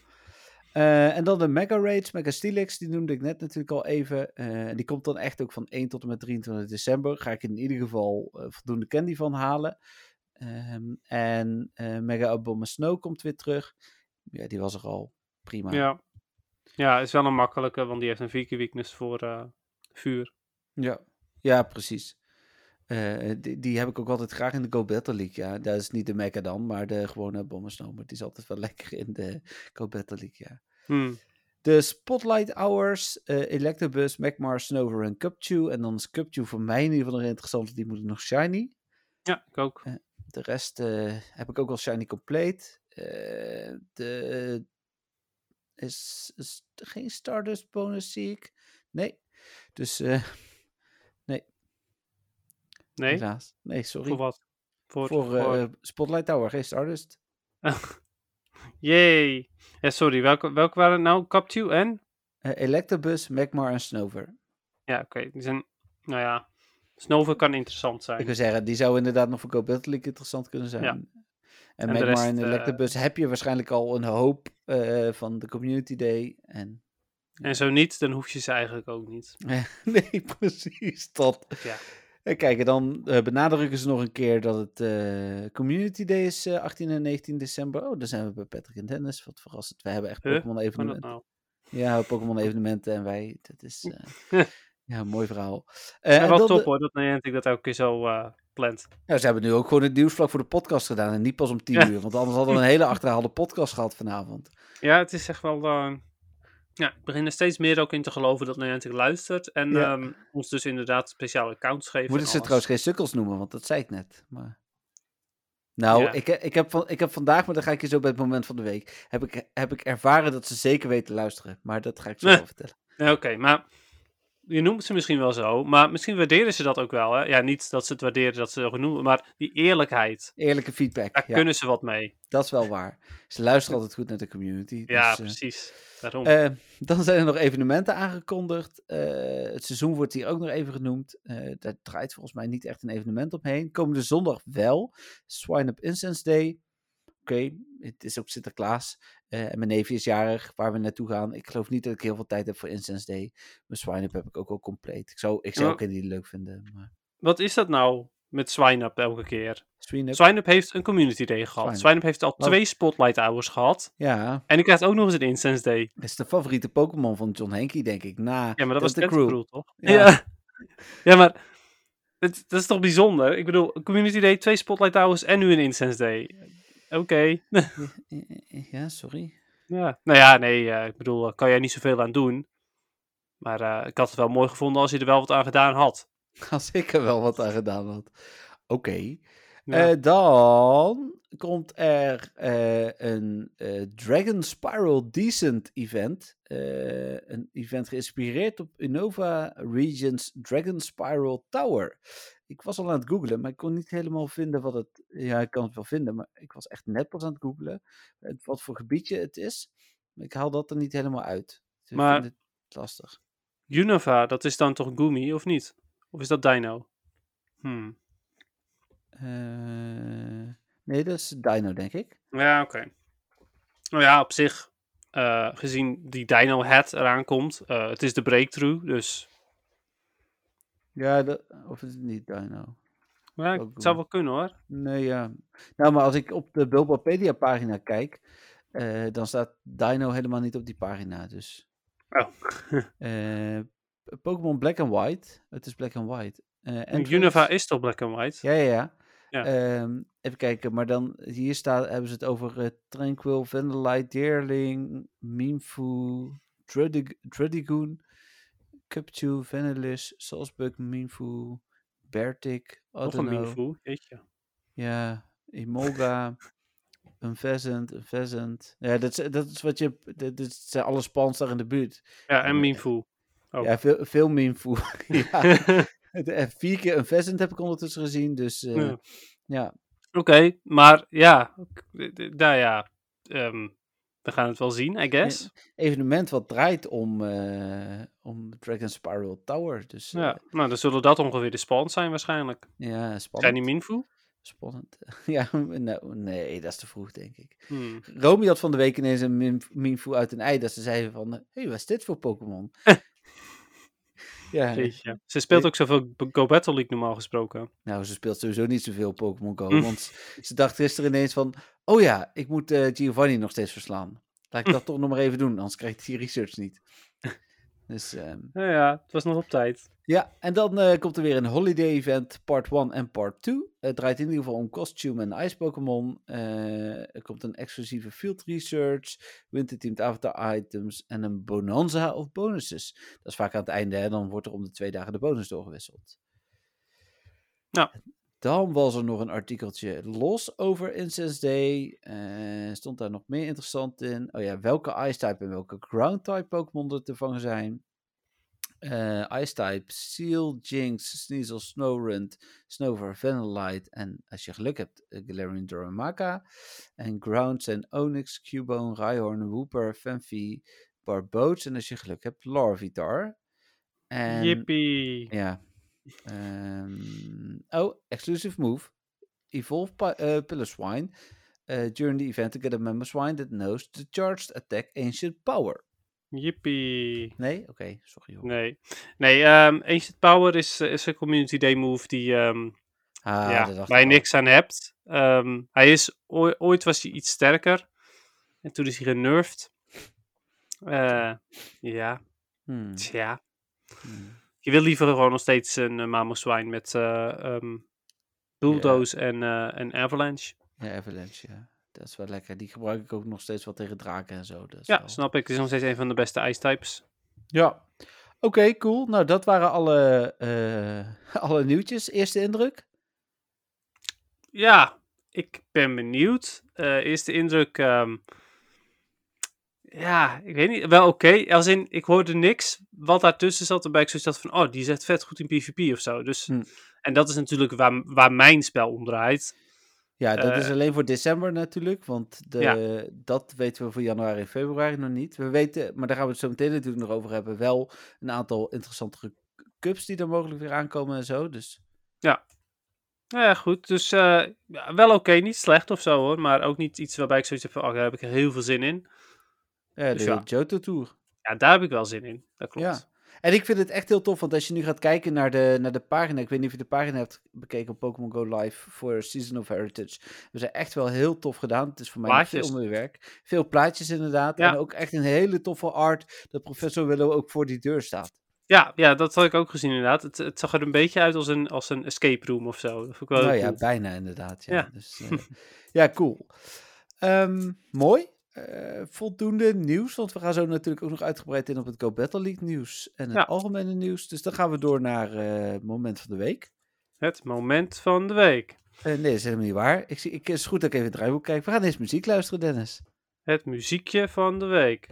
Eh, en dan de Mega Raids, Mega Steelix, die noemde ik net natuurlijk al even. En die komt dan echt ook van 1 tot en met 23 december. Ga ik in ieder geval voldoende candy van halen. Ehm, en Mega Abomber Snow komt weer terug. Ja, die was er al. Prima. Ja. ja, is wel een makkelijke, want die heeft een vier keer weakness voor eh, vuur. Ja, ja precies. Eh, die, die heb ik ook altijd graag in de Go Battle League. Ja, dat is niet de Mega dan, maar de gewone. Maar die is altijd wel lekker in de Go Battle League, ja. Hmm. De Spotlight Hours, eh Electabuzz, Magmar, Snover en Cupchew. En dan is Cupchew voor mij in ieder geval nog interessant, die moet ik nog shiny. Ja, ik ook. De rest heb ik ook al shiny compleet. Eh, de is, is geen Stardust bonus, zie ik. Nee. Dus eh, Nee, helaas. Nee, sorry. voor wat? Voor, Voor, voor... eh, Spotlight Tower, geen Stardust. Ja, sorry, welke, welke waren het nou? Captu en? Electabuzz, Magmar en Snover. Ja, oké. Die zijn, nou ja, Snover kan interessant zijn. Ik wil zeggen, die zou inderdaad nog voor Go Battle League interessant kunnen zijn. Ja. En, En de Magmar en eh, Electabuzz heb je waarschijnlijk al een hoop eh, van de Community Day. En En zo niet, dan hoef je ze eigenlijk ook niet. nee, precies. Dat. Ja. En kijk, dan eh, benadrukken ze nog een keer dat het eh, Community Day is eh, 18 en 19 december. Oh, daar zijn we bij Patrick en Dennis. Wat verrassend. We hebben echt Huh? Pokémon evenementen. nou? Ja, Pokémon evenementen en wij. Dat is ja, een mooi verhaal. En wel top de- hoor, dat Niantic dat elke keer zo plant. Ja, ze hebben nu ook gewoon het nieuwsvlak voor de podcast gedaan en niet pas om 10 Ja. uur. Want anders hadden we een hele achterhaalde podcast gehad vanavond. Ja, het is echt wel... eh, ja, ik begin er steeds meer ook in te geloven dat Niantic luistert. En Ja. ehm, ons dus inderdaad speciale accounts geeft. Moeten en ze trouwens geen sukkels noemen, want dat zei ik net. Maar... Nou, Ja. ik, ik, heb van, ik heb vandaag, maar dan ga ik je zo bij het moment van de week, heb ik, heb ik ervaren dat ze zeker weten te luisteren. Maar dat ga ik zo Nee. wel vertellen. Ja, Oké, maar je noemt ze misschien wel zo, maar misschien waarderen ze dat ook wel. Hè? Ja, niet dat ze het waarderen dat ze zo noemen, maar die eerlijkheid, Eerlijke feedback, daar ja, kunnen ze wat mee. dat is wel waar. Ze luisteren altijd goed naar de community. Ja, dus, eh, precies. Daarom. Eh, dan zijn er nog evenementen aangekondigd. Eh, het seizoen wordt hier ook nog even genoemd. Eh daar draait volgens mij niet echt een evenement omheen. Komende zondag wel. Swine Up Incense Day. Oké, het is ook Sinterklaas. Eh, en mijn neefje is jarig, waar we naartoe gaan. Ik geloof niet dat ik heel veel tijd heb voor Incense Day. Mijn Swine Up heb ik ook al compleet. Ik zou, ik zou ook niet leuk vinden. Maar Wat is dat nou met SwineUp elke keer? Swine Up, SwineUp heeft een community day gehad. Swine-up. SwineUp heeft al Wat? twee spotlight hours gehad. ja, En die krijgt ook nog eens een incense day. dat is de favoriete Pokémon van John Henke, denk ik. Na Ja, maar dat was de Tentacruel, toch? Ja. Ja, ja. maar het, dat is toch bijzonder? Ik bedoel, een community day, twee spotlight hours en nu een incense day. Oké. Ja, sorry. Ja. Nou ja, nee, eh, ik bedoel, daar kan jij niet zoveel aan doen. Maar eh, ik had het wel mooi gevonden als je er wel wat aan gedaan had. Als ik er wel wat aan gedaan had. Oké. Ja. Eh, dan komt er eh, een eh, Dragon Spiral Decent event. Een event geïnspireerd op Innova Regions Dragon Spiral Tower. Ik was al aan het googlen, maar ik kon niet helemaal vinden wat het... Ja, ik kan het wel vinden, maar ik was echt net pas aan het googlen. wat voor gebiedje het is. Maar ik haal dat er niet helemaal uit. Dus ik Maar- vind het lastig. Unova, dat is dan toch Gumi, of niet? Of is dat Dino? Hmm. Eh, nee, dat is Dino, denk ik. Ja, oké. Nou ja, op zich, eh, gezien die Dino Hat eraan komt, eh, het is de breakthrough, dus Ja, dat, of is het niet Dino? ja, het zou wel kunnen hoor. Nee, ja. Nou, maar als ik op de Bulbapedia-pagina kijk, eh, dan staat Dino helemaal niet op die pagina. Dus. Oh. Pokémon Black and White. Het is Black and White. En Unova is toch black and white? Ja, ja, ja. Ja. Ehm, even kijken, maar dan hier staat, hebben ze het over eh, Tranquil, Vanillite, Deerling, Mienfoo, Dredig- Dredigoon, Cupchew, Vanillish, Salzbug, Mienfoo, Bertic, Nog een jeetje. Ja, Emolga, een Pheasant, een Pheasant. Ja, dat is, dat is wat je... Dat, dat zijn alle spans daar in de buurt. Ja, en Eh. Oh. Ja, veel, veel Minfu. ja, vier keer een Pheasant heb ik ondertussen gezien, dus eh, Ja. ja. Oké, maar ja, nou ja, ehm, we gaan het wel zien, I guess. evenement wat draait om, eh, om Dragon Spiral Tower. Dus eh, Ja, nou, dan zullen dat ongeveer de spawns zijn waarschijnlijk. ja, Zijn spannend. die Minfu? Spannend. ja, nou, nee, dat is te vroeg, denk ik. Hmm. Romy had van de week ineens een min- Minfu uit een ei. Dat ze zeiden van, hé, hey, wat is dit voor Pokémon? ja, Jeetje. Ze speelt ook zoveel Go Battle League normaal gesproken. nou, ze speelt sowieso niet zoveel Pokémon Go. Want ze dacht gisteren ineens van, oh ja, ik moet eh, Giovanni nog steeds verslaan. Laat ik dat toch nog maar even doen, anders krijg ik die research niet. Dus, ehm, Nou ja, het was nog op tijd. Ja, en dan eh, komt er weer een holiday event, part 1 en part 2. Het draait in ieder geval om costume en ice Pokémon. Eh, er komt een exclusieve field research, winterteamed avatar items en een bonanza of bonuses. Dat is vaak aan het einde, hè? dan wordt er om de twee dagen de bonus doorgewisseld. Nou. Dan was er nog een artikeltje los over Incense Day. Eh, stond daar nog meer interessant in? Oh ja, welke Ice-type en welke Ground-type Pokémon er te vangen zijn. Eh, Ice-type, Seal, Jinx, Sneasel, Snowrunt, Snover, Vanillite en als je geluk hebt, uh, Galarian. En Ground zijn Onyx, Cubone, Rhyhorn, Wooper, Fanfi, Barboach en als je geluk hebt, Larvitar. En, Yippie. ja. Ehm, oh, exclusive move. Evolve Pi- eh, Piloswine. Uh, during the event to get a Mamoswine that knows the charged attack ancient power. Yippie. Nee? Oké, sorry hoor. Nee, nee ehm Ancient Power is, eh, is een Community Day move die, Ah, ja, dacht waar je niks aan hebt. Ehm, hij is, ooi- ooit was hij iets sterker. En toen is hij genervd. Eh, ja, Hmm, tja. hmm. Je wil liever gewoon nog steeds een uh, Mamoswine met ehm Bulldoze en, en Avalanche. Ja, Avalanche, ja. Dat is wel lekker. Die gebruik ik ook nog steeds wel tegen draken en zo. Is Ja, wel- snap ik. Het is nog steeds een van de beste Ice-types. Ja. Oké, cool. Nou, dat waren alle, eh, alle nieuwtjes. Eerste indruk? Ja, ik ben benieuwd. Eh, eerste indruk. ehm, ja, ik weet niet. Wel oké. Als in, ik hoorde niks wat daartussen zat. Waarbij ik zoiets had van, oh, die echt vet goed in PvP of zo. Dus, Hm. En dat is natuurlijk waar, waar mijn spel om draait. Ja, dat is Eh, alleen voor december natuurlijk, want de, Ja. dat weten we voor januari en februari nog niet. We weten, maar daar gaan we het zo meteen natuurlijk nog over hebben, wel een aantal interessante cups die er mogelijk weer aankomen en zo. Dus Nou ja, goed. Dus eh, ja, wel oké. niet slecht of zo hoor. Maar ook niet iets waarbij ik zoiets heb van, oh, daar heb ik heel veel zin in. ja, de Dus ja. Johto Tour. Ja, daar heb ik wel zin in. Dat klopt. Ja. En ik vind het echt heel tof, want als je nu gaat kijken naar de, naar de pagina, ik weet niet of je de pagina hebt bekeken op Pokémon Go Live voor Season of Heritage. We zijn echt wel heel tof gedaan. Het is voor mij Plaatjes. veel meer werk. Veel plaatjes inderdaad. Ja. En ook echt een hele toffe art dat Professor Willow ook voor die deur staat. Ja, ja, dat had ik ook gezien inderdaad. Het, het zag er een beetje uit als een, als een escape room of zo. Dat vond ik wel Nou ja, cool. bijna inderdaad. Ja, Ja. Dus, eh, ja cool. Ehm, mooi. Eh, voldoende nieuws, want we gaan zo natuurlijk ook nog uitgebreid in op het Go Battle League nieuws en het Ja. algemene nieuws. Dus dan gaan we door naar eh, moment van de week. Het moment van de week. Eh, nee, dat is helemaal niet waar. Ik zie, ik, het is goed dat ik even het draaiboek kijk. We gaan eens muziek luisteren, Dennis. Het muziekje van de week.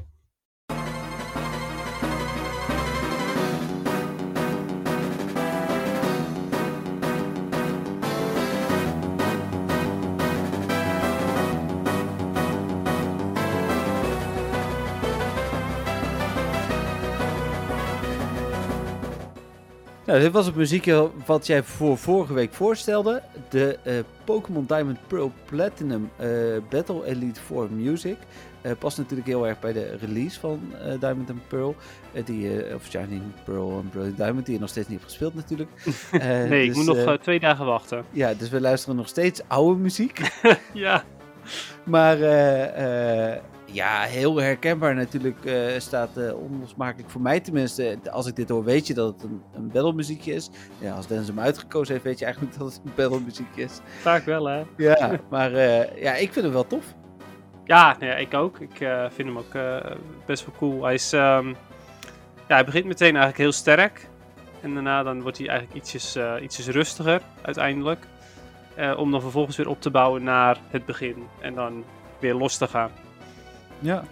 Nou, dit was het muziekje wat jij voor vorige week voorstelde. De eh, Pokémon Diamond Pearl Platinum eh, Battle Elite 4 Music. Eh, past natuurlijk heel erg bij de release van Diamond and Pearl. die, of Shining Pearl en Brilliant Diamond, die je nog steeds niet hebt gespeeld natuurlijk. Nee, ik dus, moet nog twee dagen wachten. ja, dus we luisteren nog steeds oude muziek. ja. Maar ja, heel herkenbaar natuurlijk eh, staat eh, onlosmakelijk voor mij tenminste. Als ik dit hoor, weet je dat het een, een battlemuziekje is. Ja, als Dennis hem uitgekozen heeft, weet je eigenlijk dat het een battlemuziekje is. Vaak wel, hè? Ja, maar eh, ja, ik vind hem wel tof. Ja, nee, ik ook. Ik vind hem ook best wel cool. Hij is... ehm, ja, hij begint meteen eigenlijk heel sterk. En daarna dan wordt hij eigenlijk ietsjes, ietsjes rustiger, uiteindelijk. Om dan vervolgens weer op te bouwen naar het begin. En dan weer los te gaan. Ja.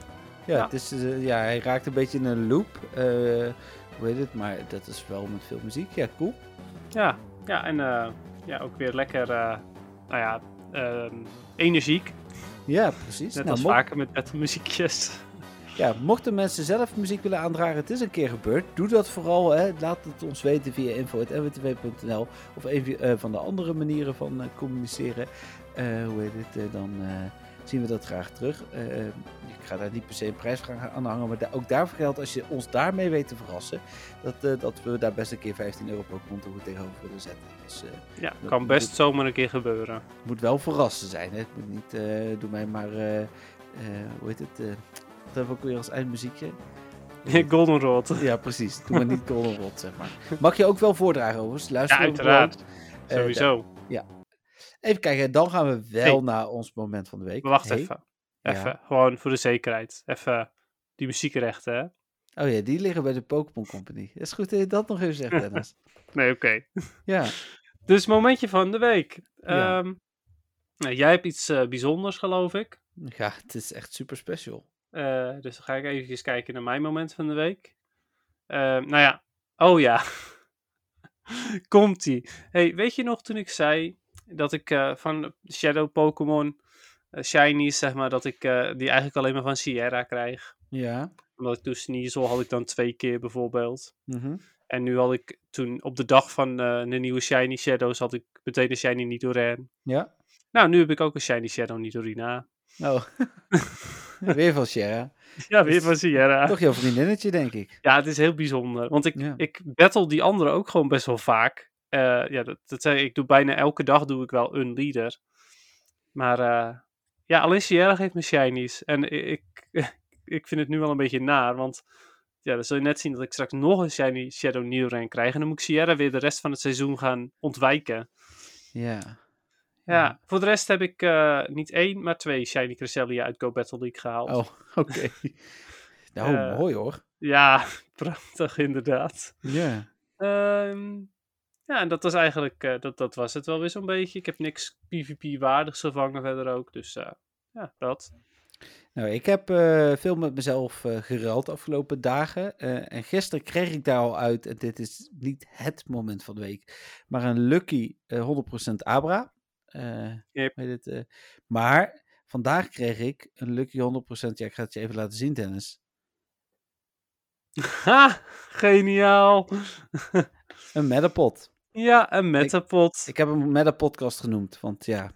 Ja, Ja. Het is, eh, ja hij raakt een beetje in een loop. eh, hoe heet het? Maar dat is wel met veel muziek. Ja, cool. Ja, ja en eh, ja, ook weer lekker, nou ja, ehm, energiek. Ja, precies. Net Nou, als vaker met battle-muziekjes. Ja, mochten mensen zelf muziek willen aandragen, het is een keer gebeurd. Doe dat vooral. Hè. Laat het ons weten via info.nwtv.nl of een van de andere manieren van communiceren. Hoe heet het? dan zien we dat graag terug. Eh, ik ga daar niet per se een prijsvraag aan hangen, maar ook daarvoor geldt als je ons daarmee weet te verrassen, dat, eh, dat we daar best een keer 15 euro per Pokémon tegenover willen zetten. Dus eh, Ja, Dat kan moet- best zomaar een keer gebeuren. het moet wel verrassen zijn. Hè. Het moet niet, eh, doe mij maar, eh, eh, hoe heet het? eh, wat hebben we ook weer als eindmuziekje? Goldenrod. Ja, precies. Doe maar niet Goldenrod, zeg maar. Mag je ook wel voordragen, overigens. Ja, Luister ook uiteraard. Eh, Sowieso. Even kijken, dan gaan we wel Hey. naar ons moment van de week. Wacht Hey. even. Ja. Even, gewoon voor de zekerheid. Even die muziekrechten, hè? Oh ja, die liggen bij de Pokémon Company. Dat is goed dat je dat nog even zegt, Dennis. Nee, oké. ja. Dus momentje van de week. Ja. Ehm, nou, jij hebt iets eh, bijzonders, geloof ik. ja, het is echt super special. Eh, dus dan ga ik even kijken naar mijn moment van de week. Ehm, nou ja, oh ja. Komt-ie. Hey, weet je nog toen ik zei dat ik eh, van Shadow Pokémon eh, Shinies, zeg maar, dat ik eh, die eigenlijk alleen maar van Sierra krijg? Ja. Omdat ik toen Sneasel had ik dan twee keer bijvoorbeeld. Mhm. En nu had ik toen op de dag van de nieuwe Shiny Shadows had ik meteen een Shiny Nidoran. Ja. Nou, nu heb ik ook een Shiny Shadow Nidorina. Oh. Weer van Sierra. Ja, weer van Sierra. Toch jouw vriendinnetje, denk ik. Ja, het is heel bijzonder. Want ik, Ja. ik battle die anderen ook gewoon best wel vaak. Eh, ja, dat, ik. Ik doe bijna elke dag doe ik wel een leader. Maar eh, ja, alleen Sierra geeft me shinies. En ik, ik, vind het nu wel een beetje naar. Want ja, dan zul je net zien dat ik straks nog een shiny Shadow Nidoran krijg. En dan moet ik Sierra weer de rest van het seizoen gaan ontwijken. Ja. Ja, voor de rest heb ik eh, niet één, maar twee shiny Cresselia uit Go Battle League gehaald. Oh, oké. nou, mooi hoor. Ja, prachtig inderdaad. Ja. Ehm, ja, en dat was eigenlijk, eh, dat, dat was het wel weer zo'n beetje. Ik heb niks PvP-waardigs gevangen verder ook, dus eh, ja, dat. Nou, ik heb eh, veel met mezelf geruild de afgelopen dagen. En gisteren kreeg ik daar al uit, en dit is niet het moment van de week, maar een lucky eh 100% Abra. Yep. weet het, maar vandaag kreeg ik een lucky 100%, ja, ik ga het je even laten zien, Dennis. Ha, geniaal. Een Metapod. Ja, een metapod. Ik heb hem Metapodcast genoemd, want ja,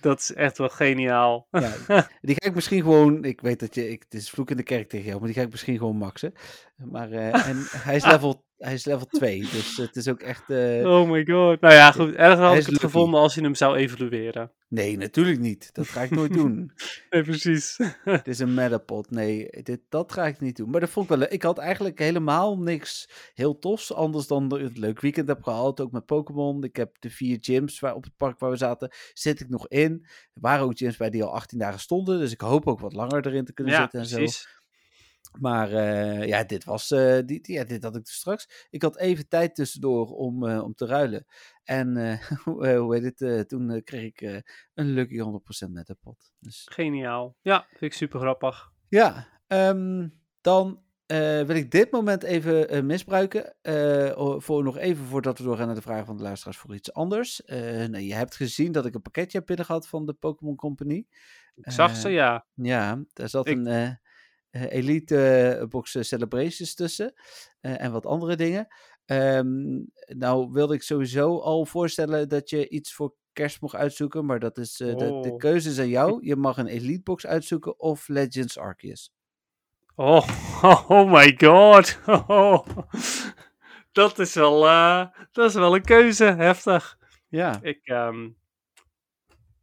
Dat is echt wel geniaal. ja die ga ik misschien gewoon, ik weet dat je, ik, het is vloek in de kerk tegen jou, maar die ga ik misschien gewoon maxen. Maar eh, en hij is level, hij is level 2, dus het is ook echt... eh, Oh my god. Nou ja, goed. Erger had ik het lucky. gevonden als je hem zou evalueren. Nee, natuurlijk niet. Dat ga ik nooit doen. Nee, precies. Het is een metapod. Nee, dit, dat ga ik niet doen. Maar dat vond ik wel leuk. Ik had eigenlijk helemaal niks heel tofs. Anders dan een leuk weekend heb gehad. Ook met Pokémon. Ik heb de vier gyms waar, op het park waar we zaten. Zit ik nog in. Er waren ook gyms bij die al 18 dagen stonden. Dus ik hoop ook wat langer erin te kunnen Ja, zitten en zo. Maar eh, ja, dit was. eh, die, die- ja, dit had ik dus straks. Ik had even tijd tussendoor om, eh, om te ruilen. En hoe heet het? toen kreeg ik een lucky 100% met de pot. Dus Geniaal. Ja, vind ik super grappig. ja, ehm, dan wil ik dit moment even misbruiken. voor nog even voordat we doorgaan naar de vragen van de luisteraars voor iets anders. Nou, je hebt gezien dat ik een pakketje heb binnengehad van de Pokémon Company. Ik zag ze, ja. Ja, daar zat Ik- een Elite eh, box eh, Celebrations tussen. eh, en wat andere dingen. Ehm, nou wilde ik sowieso al voorstellen dat je iets voor kerst mocht uitzoeken. Maar dat is, eh, de, de Oh. keuze is aan jou. Je mag een Elite box uitzoeken of Legends Arceus. Oh, oh my god. Oh, dat, is wel, eh, dat is wel een keuze. Heftig. Ja. Ik, ehm,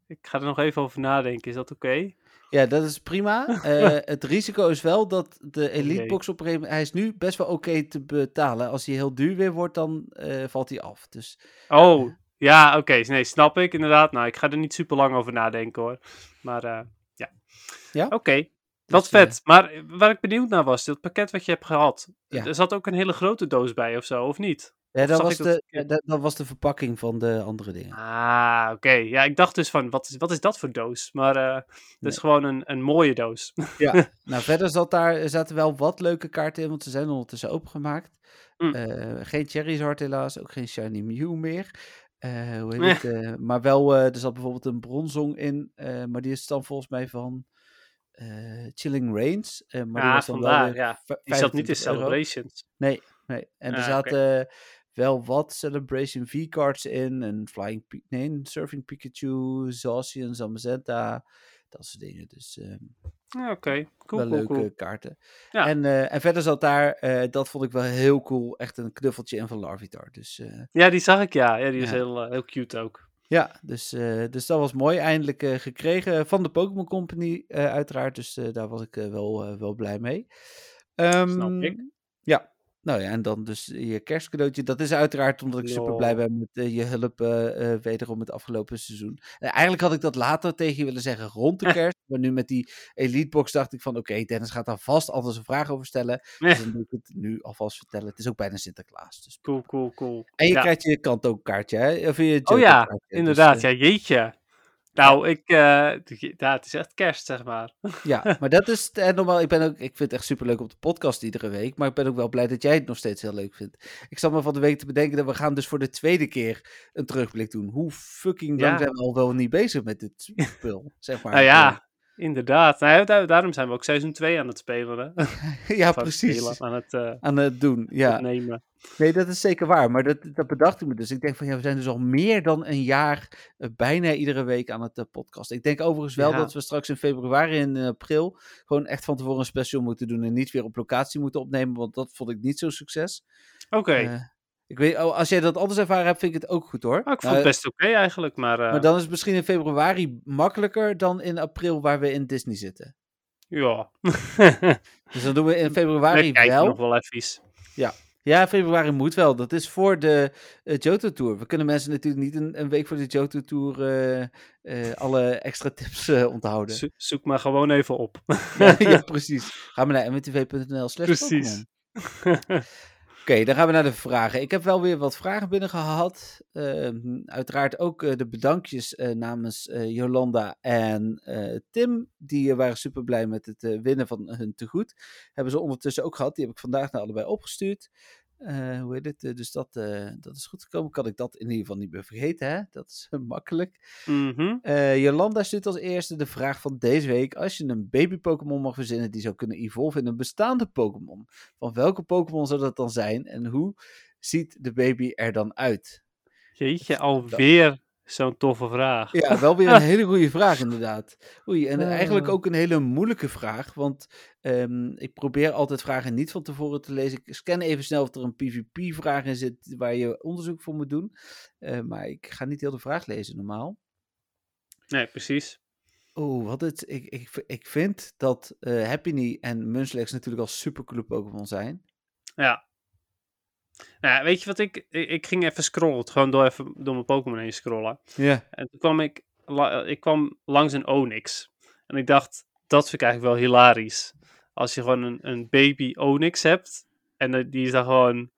ik ga er nog even over nadenken. Is dat oké? Ja, dat is prima. Eh, het risico is wel dat de Elite Oké. box op een gegeven moment... Hij is nu best wel oké te betalen. Als hij heel duur weer wordt, dan eh, valt hij af. Dus Oh, ja, oké. Nee, snap ik inderdaad. Nou, ik ga er niet super lang over nadenken hoor. Maar eh, ja. Ja? Oké, dat dus, eh, vet. Maar eh, waar ik benieuwd naar was, dat pakket wat je hebt gehad. Ja. Er zat ook een hele grote doos bij of zo, of niet? Ja, dat was, dat de, ja, dat, dat was de verpakking van de andere dingen. Ah, oké. Ja, ik dacht dus van, wat is, wat is dat voor doos? Maar eh het Nee. is gewoon een, een mooie doos. Ja, nou verder zat daar, er zaten wel wat leuke kaarten in, want ze zijn ondertussen opengemaakt. Mm. Eh, geen Cherry's Heart helaas, ook geen Shiny Mew meer. Eh, hoe heet het? eh, maar wel, eh, er zat bijvoorbeeld een bronzong in, eh, maar die is dan volgens mij van eh, Chilling Reigns. eh, maar die Ja, was dan wel vandaar, ja. v- Die zat niet in 25 euro. Celebrations. Nee, nee. En er Ah, zaten wel wat Celebration V-cards in. Een Flying nee, Surfing Pikachu, Zacian, Zamazenta. Dat soort dingen. Dus Ja, Oké, cool, wel cool, leuke cool. kaarten. Ja. En, eh, en verder zat daar, eh, dat vond ik wel heel cool, echt een knuffeltje in van Larvitar. Dus eh, Ja, die zag ik, ja. Ja, die Ja. heel, heel cute ook. ja, dus, dus dat was mooi. Eindelijk gekregen van de Pokémon Company uiteraard. Dus daar was ik wel, wel blij mee. Ehm, ik. Ja, nou ja, en dan dus je kerstcadeautje. Dat is uiteraard omdat ik super blij ben met eh, je hulp eh, wederom het afgelopen seizoen. Eigenlijk had ik dat later tegen je willen zeggen rond de kerst. Maar nu met die Elite Box dacht ik van oké, Dennis gaat daar vast altijd een vraag over stellen. Dus dan doe ik het nu alvast vertellen. Het is ook bijna Sinterklaas. Dus. Cool, cool, cool. En je Ja. krijgt je kant ook kaartje, hè? Of je Oh ja. Dus, inderdaad. Ja, jeetje. Nou, ik... ja, het is echt kerst, zeg maar. Ja, maar dat is normaal. Ik ben ook, ik vind het echt superleuk op de podcast iedere week. Maar ik ben ook wel blij dat jij het nog steeds heel leuk vindt. Ik zat me van de week te bedenken dat we gaan dus voor de tweede keer een terugblik doen. Hoe fucking lang Ja. zijn we al wel niet bezig met dit spul, zeg maar. Nou ja, inderdaad. Nou, daarom zijn we ook seizoen 2 aan het spelen. Hè? ja, Of precies. spelen, aan het eh, Aan het doen, ja. opnemen. Nee, dat is zeker waar. Maar dat, dat bedacht ik me dus. Ik denk van ja, we zijn dus al meer dan een jaar eh, bijna iedere week aan het eh, podcast. Ik denk overigens wel Ja. dat we straks in februari en april gewoon echt van tevoren een special moeten doen en niet weer op locatie moeten opnemen, want dat vond ik niet zo'n succes. Oké. Ik weet, oh, als jij dat anders ervaren hebt, vind ik het ook goed hoor. Nou, ik vond Nou, het best oké eigenlijk, maar... eh, Maar dan is het misschien in februari makkelijker dan in april waar we in Disney zitten. Ja. Dus dan doen we in februari kijken wel. nog wel even. Ja, februari moet wel. Dat is voor de eh, Johto Tour. We kunnen mensen natuurlijk niet een, een week voor de Johto Tour eh, alle extra tips onthouden. Zo- zoek maar gewoon even op. ja, ja, precies. Ga maar naar mwtv.nl slash Precies. Oké, dan gaan we naar de vragen. Ik heb wel weer wat vragen binnen gehad. Ehm, uiteraard ook eh, de bedankjes eh, namens eh, Jolanda en Tim. Die waren super blij met het winnen van hun tegoed. Hebben ze ondertussen ook gehad. Die heb ik vandaag naar allebei opgestuurd. Eh, hoe heet het? Eh, dus dat, eh, dat is goed gekomen. Kan ik dat in ieder geval niet meer vergeten, hè? Dat is makkelijk. Mhm. Jolanda stuurt als eerste de vraag van deze week. Als je een baby Pokémon mag verzinnen die zou kunnen evolven in een bestaande Pokémon. Van welke Pokémon zou dat dan zijn? En hoe ziet de baby er dan uit? Jeetje, alweer zo'n toffe vraag. Ja, wel weer een hele goede vraag inderdaad. Oei, en eigenlijk ook een hele moeilijke vraag. Want ehm, ik probeer altijd vragen niet van tevoren te lezen. Ik scan even snel of er een PvP-vraag in zit waar je onderzoek voor moet doen. Eh, maar ik ga niet heel de vraag lezen normaal. Nee, precies. Oeh, wat het, ik, ik, ik vind dat eh Happiny en Munchlax natuurlijk al supercoole Pokémon zijn. Ja. Nou, ja, weet je wat ik, ik... ik ging even scrollen, gewoon door, even door mijn Pokémon heen scrollen. Ja. En toen kwam ik, la- ik kwam langs een Onyx. En ik dacht, dat vind ik eigenlijk wel hilarisch. Als je gewoon een, een baby Onyx hebt. En die is dan gewoon...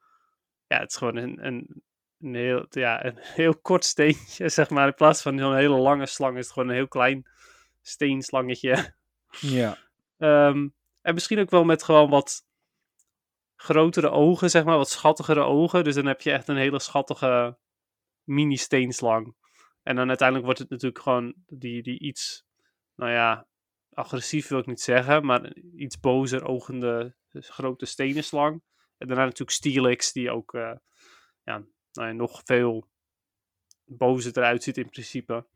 Ja, het is gewoon een, een, een, heel, ja, een heel kort steentje, zeg maar. In plaats van zo'n hele lange slang is het gewoon een heel klein steenslangetje. Ja. Ehm, en misschien ook wel met gewoon wat grotere ogen, zeg maar, wat schattigere ogen. Dus dan heb je echt een hele schattige mini-steenslang. En dan uiteindelijk wordt het natuurlijk gewoon die, die iets, nou ja, agressief wil ik niet zeggen, maar iets bozer ogende grote stenen slang. En daarna natuurlijk Steelix, die ook eh, ja, nou ja, nog veel bozer eruit ziet in principe.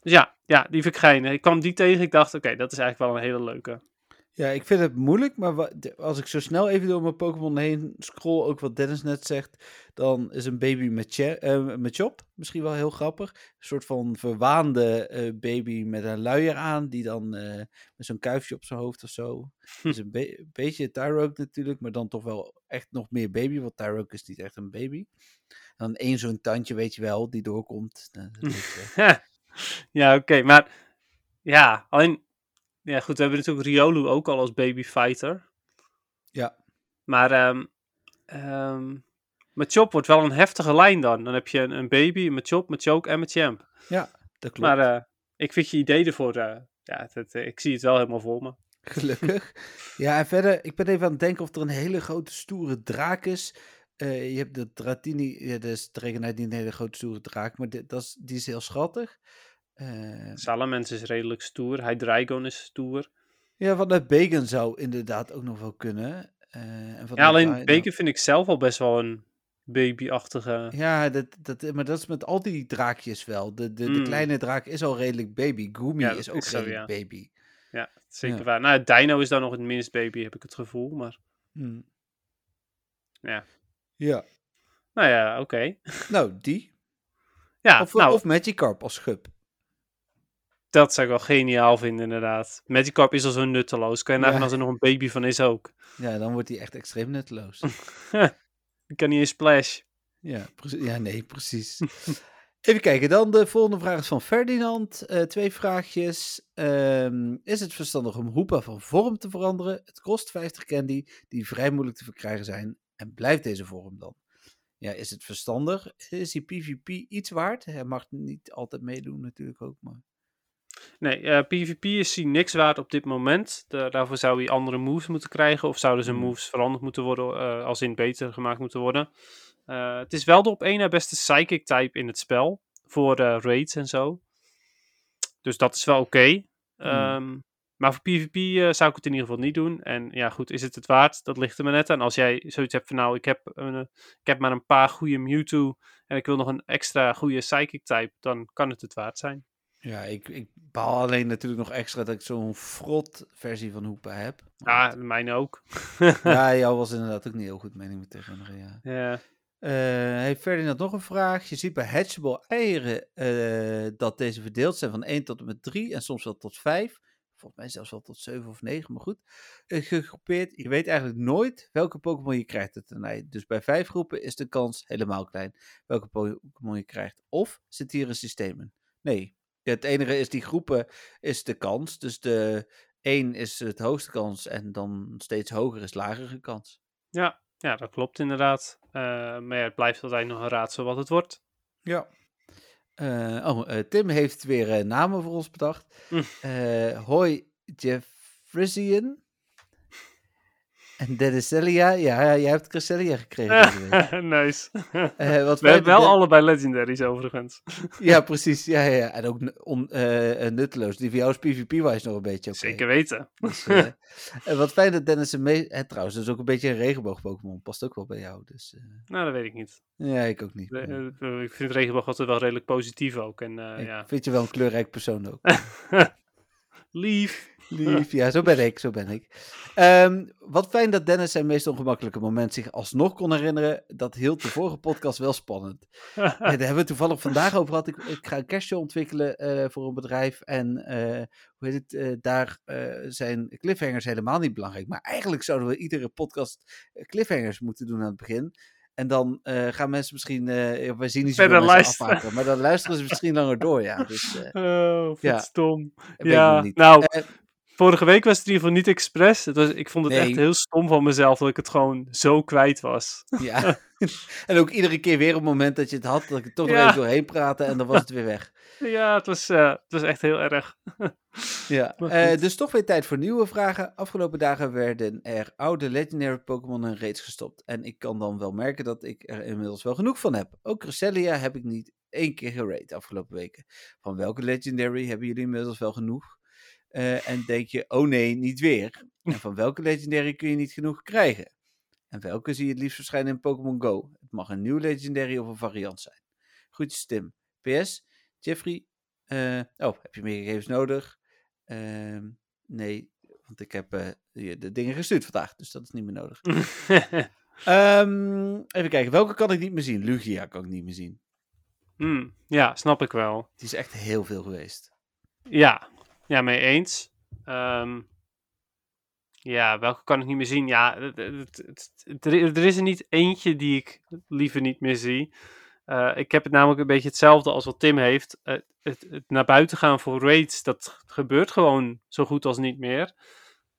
Dus ja, ja, die vind ik. Ik kwam die tegen, ik dacht, oké, dat is eigenlijk wel een hele leuke. Ja, ik vind het moeilijk, maar als ik zo snel even door mijn Pokémon heen scroll, ook wat Dennis net zegt, dan is een baby met, Che- eh, met Chop misschien wel heel grappig. Een soort van verwaande eh, baby met een luier aan, die dan eh, met zo'n kuifje op zijn hoofd of zo. Dus een be- beetje Tyrogue natuurlijk, maar dan toch wel echt nog meer baby, want Tyrogue is niet echt een baby. Dan één zo'n tandje, weet je wel, die doorkomt. Nou, ja, oké, maar ja, alleen, ja goed, we hebben natuurlijk Riolu ook al als baby fighter. Ja. Maar met Chop wordt wel een heftige lijn dan. Dan heb je een, een baby, met Chop, met Choke en met Champ. ja, dat klopt. Maar eh, ik vind je idee ervoor, eh, ja, eh, ik zie het wel helemaal voor me. Gelukkig. Ja, en verder, ik ben even aan het denken of er een hele grote stoere draak is. je hebt de Dratini, ja, dat is de regenheid niet een hele grote stoere draak, maar dit, dat is, die is heel schattig. Eh, Salamence is redelijk stoer. Hydreigon is stoer. ja, vanuit Bacon zou inderdaad ook nog wel kunnen. Eh, en Ja, alleen Bacon vind ik zelf al best wel een babyachtige... Ja, dat, dat, maar dat is met al die draakjes wel. De, de, de Mm. kleine draak is al redelijk baby. Gumi Ja, is ook is zo, redelijk ja. baby. Ja, zeker Ja. waar. Nou, Dino is dan nog het minst baby, heb ik het gevoel. Maar Hm. Ja. Ja. nou ja, oké. Nou, die. Ja, of, nou, of Magikarp als schub. Dat zou ik wel geniaal vinden inderdaad. Magikarp is al zo nutteloos. Kan je nagaan Ja. als er nog een baby van is ook. Ja, dan wordt hij echt extreem nutteloos. Die kan niet eens splash. ja, ja, nee, precies. Even kijken, dan de volgende vraag is van Ferdinand. Eh, twee vraagjes. Ehm, is het verstandig om Hoepa van vorm te veranderen? Het kost 50 candy, die vrij moeilijk te verkrijgen zijn. En blijft deze vorm dan? Ja, is het verstandig? Is die PvP iets waard? Hij mag niet altijd meedoen natuurlijk ook, maar... Nee, eh, PvP is hij niks waard op dit moment. Da- daarvoor zou hij andere moves moeten krijgen. Of zouden zijn Hmm. moves veranderd moeten worden. eh, als in beter gemaakt moeten worden. Eh, het is wel de op één na beste psychic type in het spel. Voor eh, raids en zo. Dus dat is wel oké. Ehm, maar voor PvP eh, zou ik het in ieder geval niet doen. En ja, goed, is het het waard? Dat ligt er maar net aan. Als jij zoiets hebt van, nou, ik heb, een, ik heb maar een paar goede Mewtwo. En ik wil nog een extra goede psychic type. Dan kan het het waard zijn. Ja, ik, ik baal alleen natuurlijk nog extra dat ik zo'n frot versie van Hoepa heb. Ja, mijn ook. ja, jou was inderdaad ook niet heel goed, meen ik me te herinneren, ja. Ja. Eh heeft Ferdinand nog een vraag? Je ziet bij hatchable eieren eh, dat deze verdeeld zijn van 1 tot en met 3 en soms wel tot 5. Volgens mij zelfs wel tot 7 of 9, maar goed. Eh, gegroepeerd. Je weet eigenlijk nooit welke Pokémon je krijgt het tenij. Dus bij 5 groepen is de kans helemaal klein welke Pokémon je krijgt. Of zit hier een systeem in? Nee. Het enige is die groepen is de kans. Dus de 1 is het hoogste kans en dan steeds hoger is lagere kans. Ja, ja, dat klopt inderdaad. Eh, maar ja, het blijft altijd nog een raadsel wat het wordt. Ja. Eh, oh, eh, Tim heeft weer namen voor ons bedacht. Hm. Hoi, Jeffrisian. En Denniselia. Ja, jij hebt Cresselia gekregen nice. Eh, wat We hebben wel allebei legendaries overigens. Ja, precies. Ja, ja, ja. En ook on, eh, eh, nutteloos. Die voor jou is PvP-wise nog een beetje oké. Zeker weten. Dus, en wat fijn dat Dennis een mee... eh, trouwens, dat is ook een beetje een regenboog-Pokémon. Past ook wel bij jou. Dus, Nou, dat weet ik niet. ja, ik ook niet. Ik vind regenboog altijd wel redelijk positief ook. En ik ja, vind je wel een kleurrijk persoon ook. lief. Lief, ja, zo ben ik, zo ben ik. Ehm, wat fijn dat Dennis zijn meest ongemakkelijke moment zich alsnog kon herinneren. Dat hield de vorige podcast wel spannend. En daar hebben we toevallig vandaag over gehad. Ik, ik ga een cashshow ontwikkelen eh, voor een bedrijf. En eh, hoe heet het, eh, daar zijn cliffhangers helemaal niet belangrijk. Maar eigenlijk zouden we iedere podcast cliffhangers moeten doen aan het begin. En dan gaan mensen misschien, wij zien niet zoveel mensen luisteren. afhaken. Maar dan luisteren ze misschien langer door, ja. Dus, eh, Oh, Ja. stom. Ja, nou, vorige week was het in ieder geval niet expres. Het was, ik vond het Nee. echt heel stom van mezelf dat ik het gewoon zo kwijt was. Ja. en ook iedere keer weer op het moment dat je het had, dat ik er toch nog Ja. even doorheen praatte en dan was het weer weg. Ja, het was, eh, het was echt heel erg. Ja. Eh, dus toch weer tijd voor nieuwe vragen. Afgelopen dagen werden er oude legendary Pokémon in raids gestopt. En ik kan dan wel merken dat ik er inmiddels wel genoeg van heb. Ook Cresselia heb ik niet één keer geraid afgelopen weken. Van welke legendary hebben jullie inmiddels wel genoeg? Eh, en denk je, oh nee, niet weer. En van welke legendary kun je niet genoeg krijgen? En welke zie je het liefst verschijnen in Pokémon Go? Het mag een nieuw legendary of een variant zijn. Groetjes Tim. PS, Jeffrey, eh, oh, heb je meer gegevens nodig? Ehm, nee, want ik heb eh, de dingen gestuurd vandaag, dus dat is niet meer nodig. Ehm, even kijken, welke kan ik niet meer zien? Lugia kan ik niet meer zien. Hmm, ja, snap ik wel. Die is echt heel veel geweest. Ja, ja, mee eens. Ehm, ja, welke kan ik niet meer zien? Ja, het- het- er is er niet eentje die ik liever niet meer zie. Eh, ik heb het namelijk een beetje hetzelfde als wat Tim heeft. Het, het naar buiten gaan voor raids, dat gebeurt gewoon zo goed als niet meer.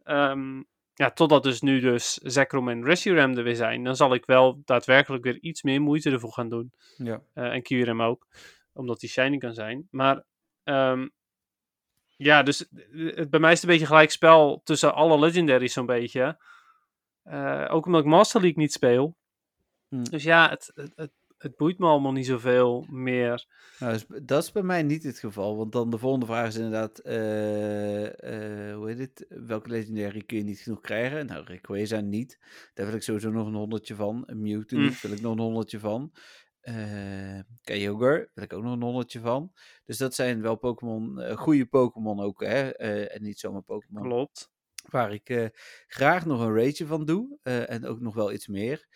Ehm, ja, totdat dus nu dus Zekrom en Reshiram er weer zijn, dan zal ik wel daadwerkelijk weer iets meer moeite ervoor gaan doen. Ja. Eh, en QRM ook, omdat die shiny kan zijn. Maar ehm, ja, dus eh, het, bij mij is het een beetje gelijk spel tussen alle legendaries zo'n beetje. Eh, ook omdat ik Master League niet speel. Hm. Dus ja, het, het, het, het boeit me allemaal niet zoveel meer. Nou, dus dat is bij mij niet het geval. Want dan de volgende vraag is inderdaad: eh, hoe heet het? Welke legendary kun je niet genoeg krijgen? Nou, Rayquaza niet. Daar wil ik sowieso nog een honderdje van. Een Mewtwo Mm. wil ik nog een honderdje van. Eh Kyogre wil ik ook nog een honderdje van. Dus dat zijn wel Pokémon, eh, goede Pokémon ook, hè? eh, en niet zomaar Pokémon Klopt. waar ik graag nog een raidje van doe. en ook nog wel iets meer.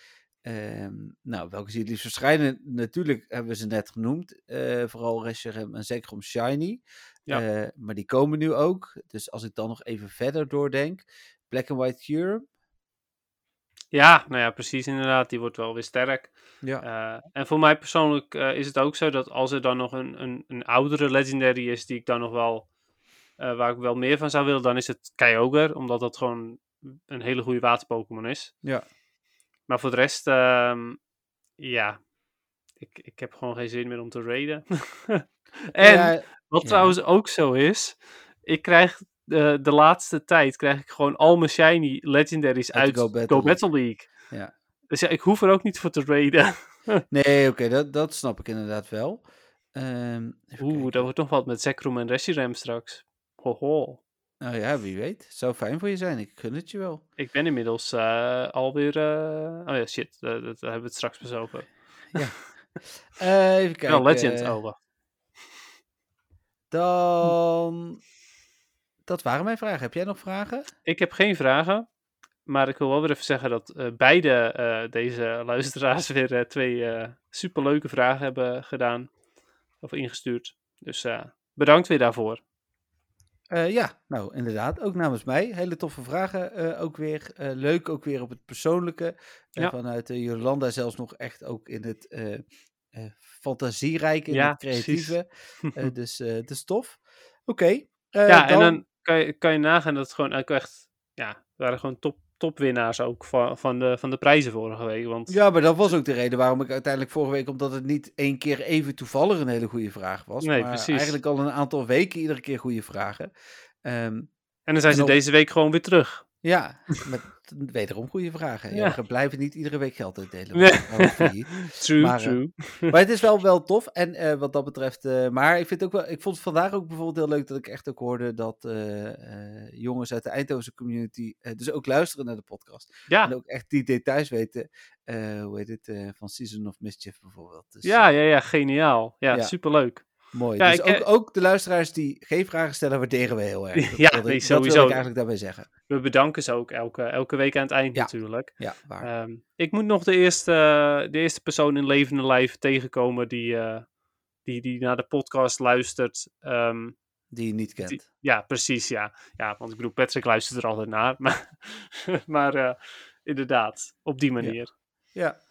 Ehm, nou, welke zie je het liefst verschijnen? Natuurlijk hebben we ze net genoemd. vooral Reshiram en Zekrom Shiny. Ja. Maar die komen nu ook. Dus als ik dan nog even verder doordenk. Black and White Cure. Ja, nou ja, precies inderdaad. Die wordt wel weer sterk. Ja. Eh, en voor mij persoonlijk eh, is het ook zo dat als er dan nog een, een, een oudere legendary is die ik dan nog wel, eh, waar ik wel meer van zou willen, dan is het Kyogre, omdat dat gewoon een hele goede waterpokémon is. Ja. Maar voor de rest, ehm, ja, ik, ik heb gewoon geen zin meer om te raiden. en Ja, wat ja. trouwens ook zo is, ik krijg de, de laatste tijd krijg ik gewoon al mijn shiny legendaries Uit uit de Go Go Battle, Battle League. Ja. Dus ja, ik hoef er ook niet voor te raiden. Nee, oké, dat, dat snap ik inderdaad wel. Ehm, Oeh, dat wordt nog wat met Zekrom en Reshiram straks. Hoho. Nou ja, wie weet. Zou fijn voor je zijn. Ik gun het je wel. Ik ben inmiddels eh, alweer... eh, Oh ja, shit. eh, dat, daar hebben we het straks over. Eh, even kijken. Wel Legend. Wacht. Dan. Dat waren mijn vragen. Heb jij nog vragen? Ik heb geen vragen. Maar ik wil wel weer even zeggen dat eh, beide eh, deze luisteraars weer eh, twee superleuke vragen hebben gedaan. Of ingestuurd. Dus bedankt weer daarvoor. Ja, nou inderdaad. Ook namens mij. Hele toffe vragen ook weer. Leuk ook weer op het persoonlijke. Ja. Vanuit Jolanda zelfs nog echt ook in het fantasierijke, in Ja, het creatieve. dus het is tof. Oké. ja, en dan kan je, kan je nagaan dat het gewoon echt... Ja, waren gewoon top, topwinnaars ook van, van, de, van de prijzen vorige week. Want Ja, maar dat was ook de reden waarom ik uiteindelijk vorige week, omdat het niet één keer even toevallig een hele goede vraag was. Nee, maar precies. eigenlijk al een aantal weken iedere keer goede vragen. Ehm, En dan zijn En ze op- deze week gewoon weer terug. Ja, met wederom goede vragen. Ja. We blijven niet iedere week geld uitdelen. Nee. True, Maar, eh, true. Maar het is wel, wel tof. En eh, wat dat betreft. eh, maar ik vind ook wel. Ik vond het vandaag ook bijvoorbeeld heel leuk dat ik echt ook hoorde dat jongens uit de Eindhoven community. dus ook luisteren naar de podcast. En ook echt die details weten. hoe heet het? van Season of Mischief bijvoorbeeld. Dus, ja, ja, ja, geniaal. Ja, Ja. superleuk. Mooi. Ja, dus ik, ook, eh, ook de luisteraars die geen vragen stellen, waarderen we heel erg. Dat Ja, nee, Dat wil sowieso. ik eigenlijk daarbij zeggen. We bedanken ze ook elke, elke week aan het eind Ja. natuurlijk. Ja, waar. Ehm, ik moet nog de eerste, de eerste persoon in levende lijf tegenkomen die, eh, die, die naar de podcast luistert. Ehm, die je niet kent. die- ja, precies, ja. Ja, want ik bedoel, Patrick luistert er altijd naar. Maar, maar eh, inderdaad, op die manier. Ja.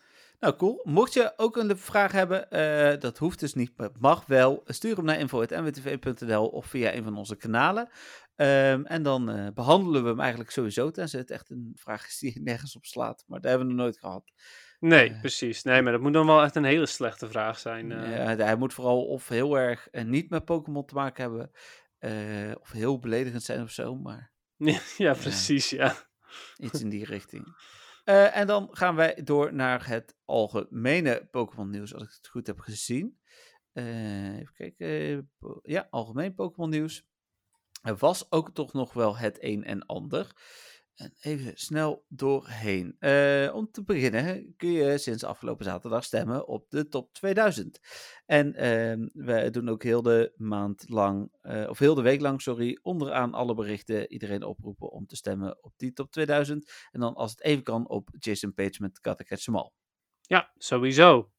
Nou, cool. Mocht je ook een vraag hebben, eh, dat hoeft dus niet, maar mag wel. Stuur hem naar info.nwtv.nl of via een van onze kanalen. Ehm, en dan eh, behandelen we hem eigenlijk sowieso, tenzij het echt een vraag is die nergens op slaat. Maar dat hebben we nog nooit gehad. Nee, Eh. precies. Nee, maar dat moet dan wel echt een hele slechte vraag zijn. Ja, hij moet vooral of heel erg niet met Pokémon te maken hebben, of heel beledigend zijn of zo, maar ja, precies, ja. iets in die richting. Eh, en dan gaan wij door naar het algemene Pokémon nieuws, als ik het goed heb gezien. Eh, even kijken. ja, algemeen Pokémon nieuws. Er was ook toch nog wel het een en ander. En even snel doorheen. Eh, om te beginnen kun je sinds afgelopen zaterdag stemmen op de top 2000. En ehm, we doen ook heel de maand lang, eh, of heel de week lang, sorry, onderaan alle berichten iedereen oproepen om te stemmen op die top 2000. En dan als het even kan op Jason Page met All. Ja, sowieso.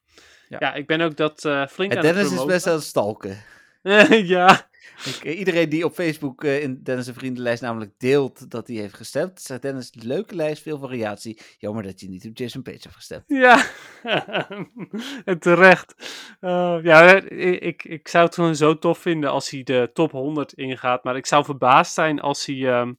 Ja. Ja, ik ben ook dat eh, flink En aan het Dennis is promoten. best aan het stalken. ja, Ik, eh, iedereen die op Facebook eh, in Dennis' en vriendenlijst namelijk deelt dat hij heeft gestemd, zegt Dennis, leuke lijst, veel variatie. Jammer dat je niet op Jason Page hebt gestemd. ja. en terecht. Eh, ja, ik, ik, ik zou het gewoon zo tof vinden als hij de top 100 ingaat. Maar ik zou verbaasd zijn als hij, ehm,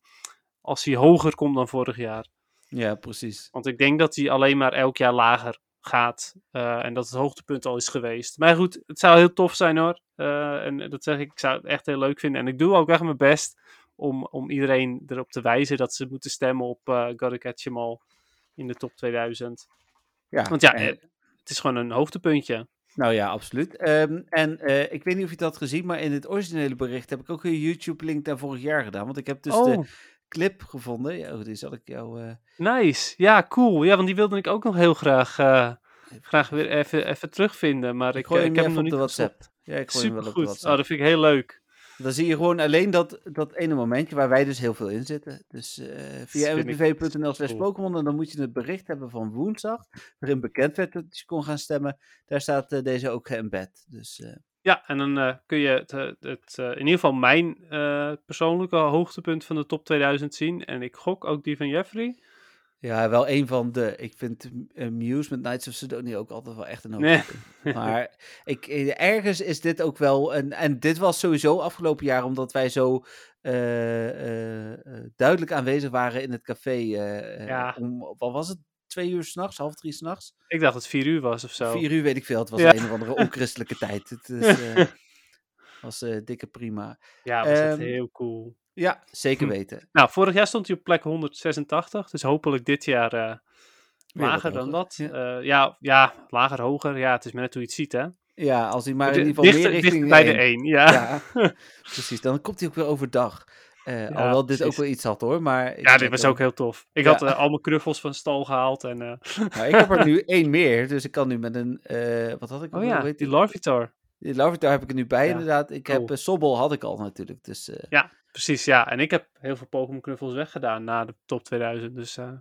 als hij hoger komt dan vorig jaar. Ja, precies. Want ik denk dat hij alleen maar elk jaar lager gaat. eh, en dat het hoogtepunt al is geweest. Maar goed, het zou heel tof zijn hoor. Eh, en dat zeg ik, ik zou het echt heel leuk vinden. En ik doe ook echt mijn best om, om iedereen erop te wijzen dat ze moeten stemmen op eh Gotta Catch 'em All in de top 2000. Ja, Want ja, en- het is gewoon een hoogtepuntje. Nou ja, absoluut. Ehm, en ik weet niet of je dat had gezien, maar in het originele bericht heb ik ook een YouTube-link naar vorig jaar gedaan. Want ik heb dus de oh, clip gevonden. Ja, oh, die zal ik jou... eh, nice. Ja, cool. Ja, want die wilde ik ook nog heel graag, eh, graag weer even, even terugvinden. Maar ik, gooi hem ik heb hem nog op niet de WhatsApp. gestopt. Ja, ik gooi hem wel op de Supergoed. WhatsApp. Oh, dat vind ik heel leuk. Dan zie je gewoon alleen dat, dat ene momentje waar wij dus heel veel in zitten. Dus eh via mtv.nl slash. Pokémon. En dan moet je het bericht hebben van woensdag. Waarin bekend werd dat je kon gaan stemmen. Daar staat deze ook geëmbed. Dus Ja, en dan eh, kun je het, eh, het, eh, in ieder geval mijn persoonlijke hoogtepunt van de top 2000 zien. En ik gok ook die van Jeffrey. ja, wel een van de. Ik vind Muse met Knights of Sidonia ook altijd wel echt een Nee. hoogtepunt. Maar ik, ergens is dit ook wel. Een, en dit was sowieso afgelopen jaar omdat wij zo duidelijk aanwezig waren in het café. Ja. om, wat was het? Twee uur s'nachts, half drie s'nachts? Ik dacht dat het 4 uur was of zo. Vier uur weet ik veel. Het was Ja. een of andere onchristelijke tijd. Het is, eh, was eh, dikke prima. Ja, was echt Ehm, heel cool. Ja, zeker Hm. weten. Nou, vorig jaar stond hij op plek 186. Dus hopelijk dit jaar eh, lager dan dat. ja. Ja. ja, lager, hoger. Ja, het is maar net hoe je het ziet, hè? Ja, als hij maar in ieder geval dichter, meer richting bij de één. 1, ja. Ja, precies. Dan komt hij ook weer overdag. Eh Ja, alhoewel dit ook wel iets had hoor. Maar Ja, dit was ook heel tof. Ik Ja. had al mijn knuffels van stal gehaald. En, eh, Nou, ik heb er nu één meer. Dus ik kan nu met een. wat had ik? oh ja, die? Larvitar. Die Larvitar heb ik er nu bij Ja. inderdaad. Ik heb Cool. Sobbel had ik al natuurlijk. Dus. Ja, precies. Ja, en ik heb heel veel Pokémon knuffels weggedaan na de top 2000. Dus oh.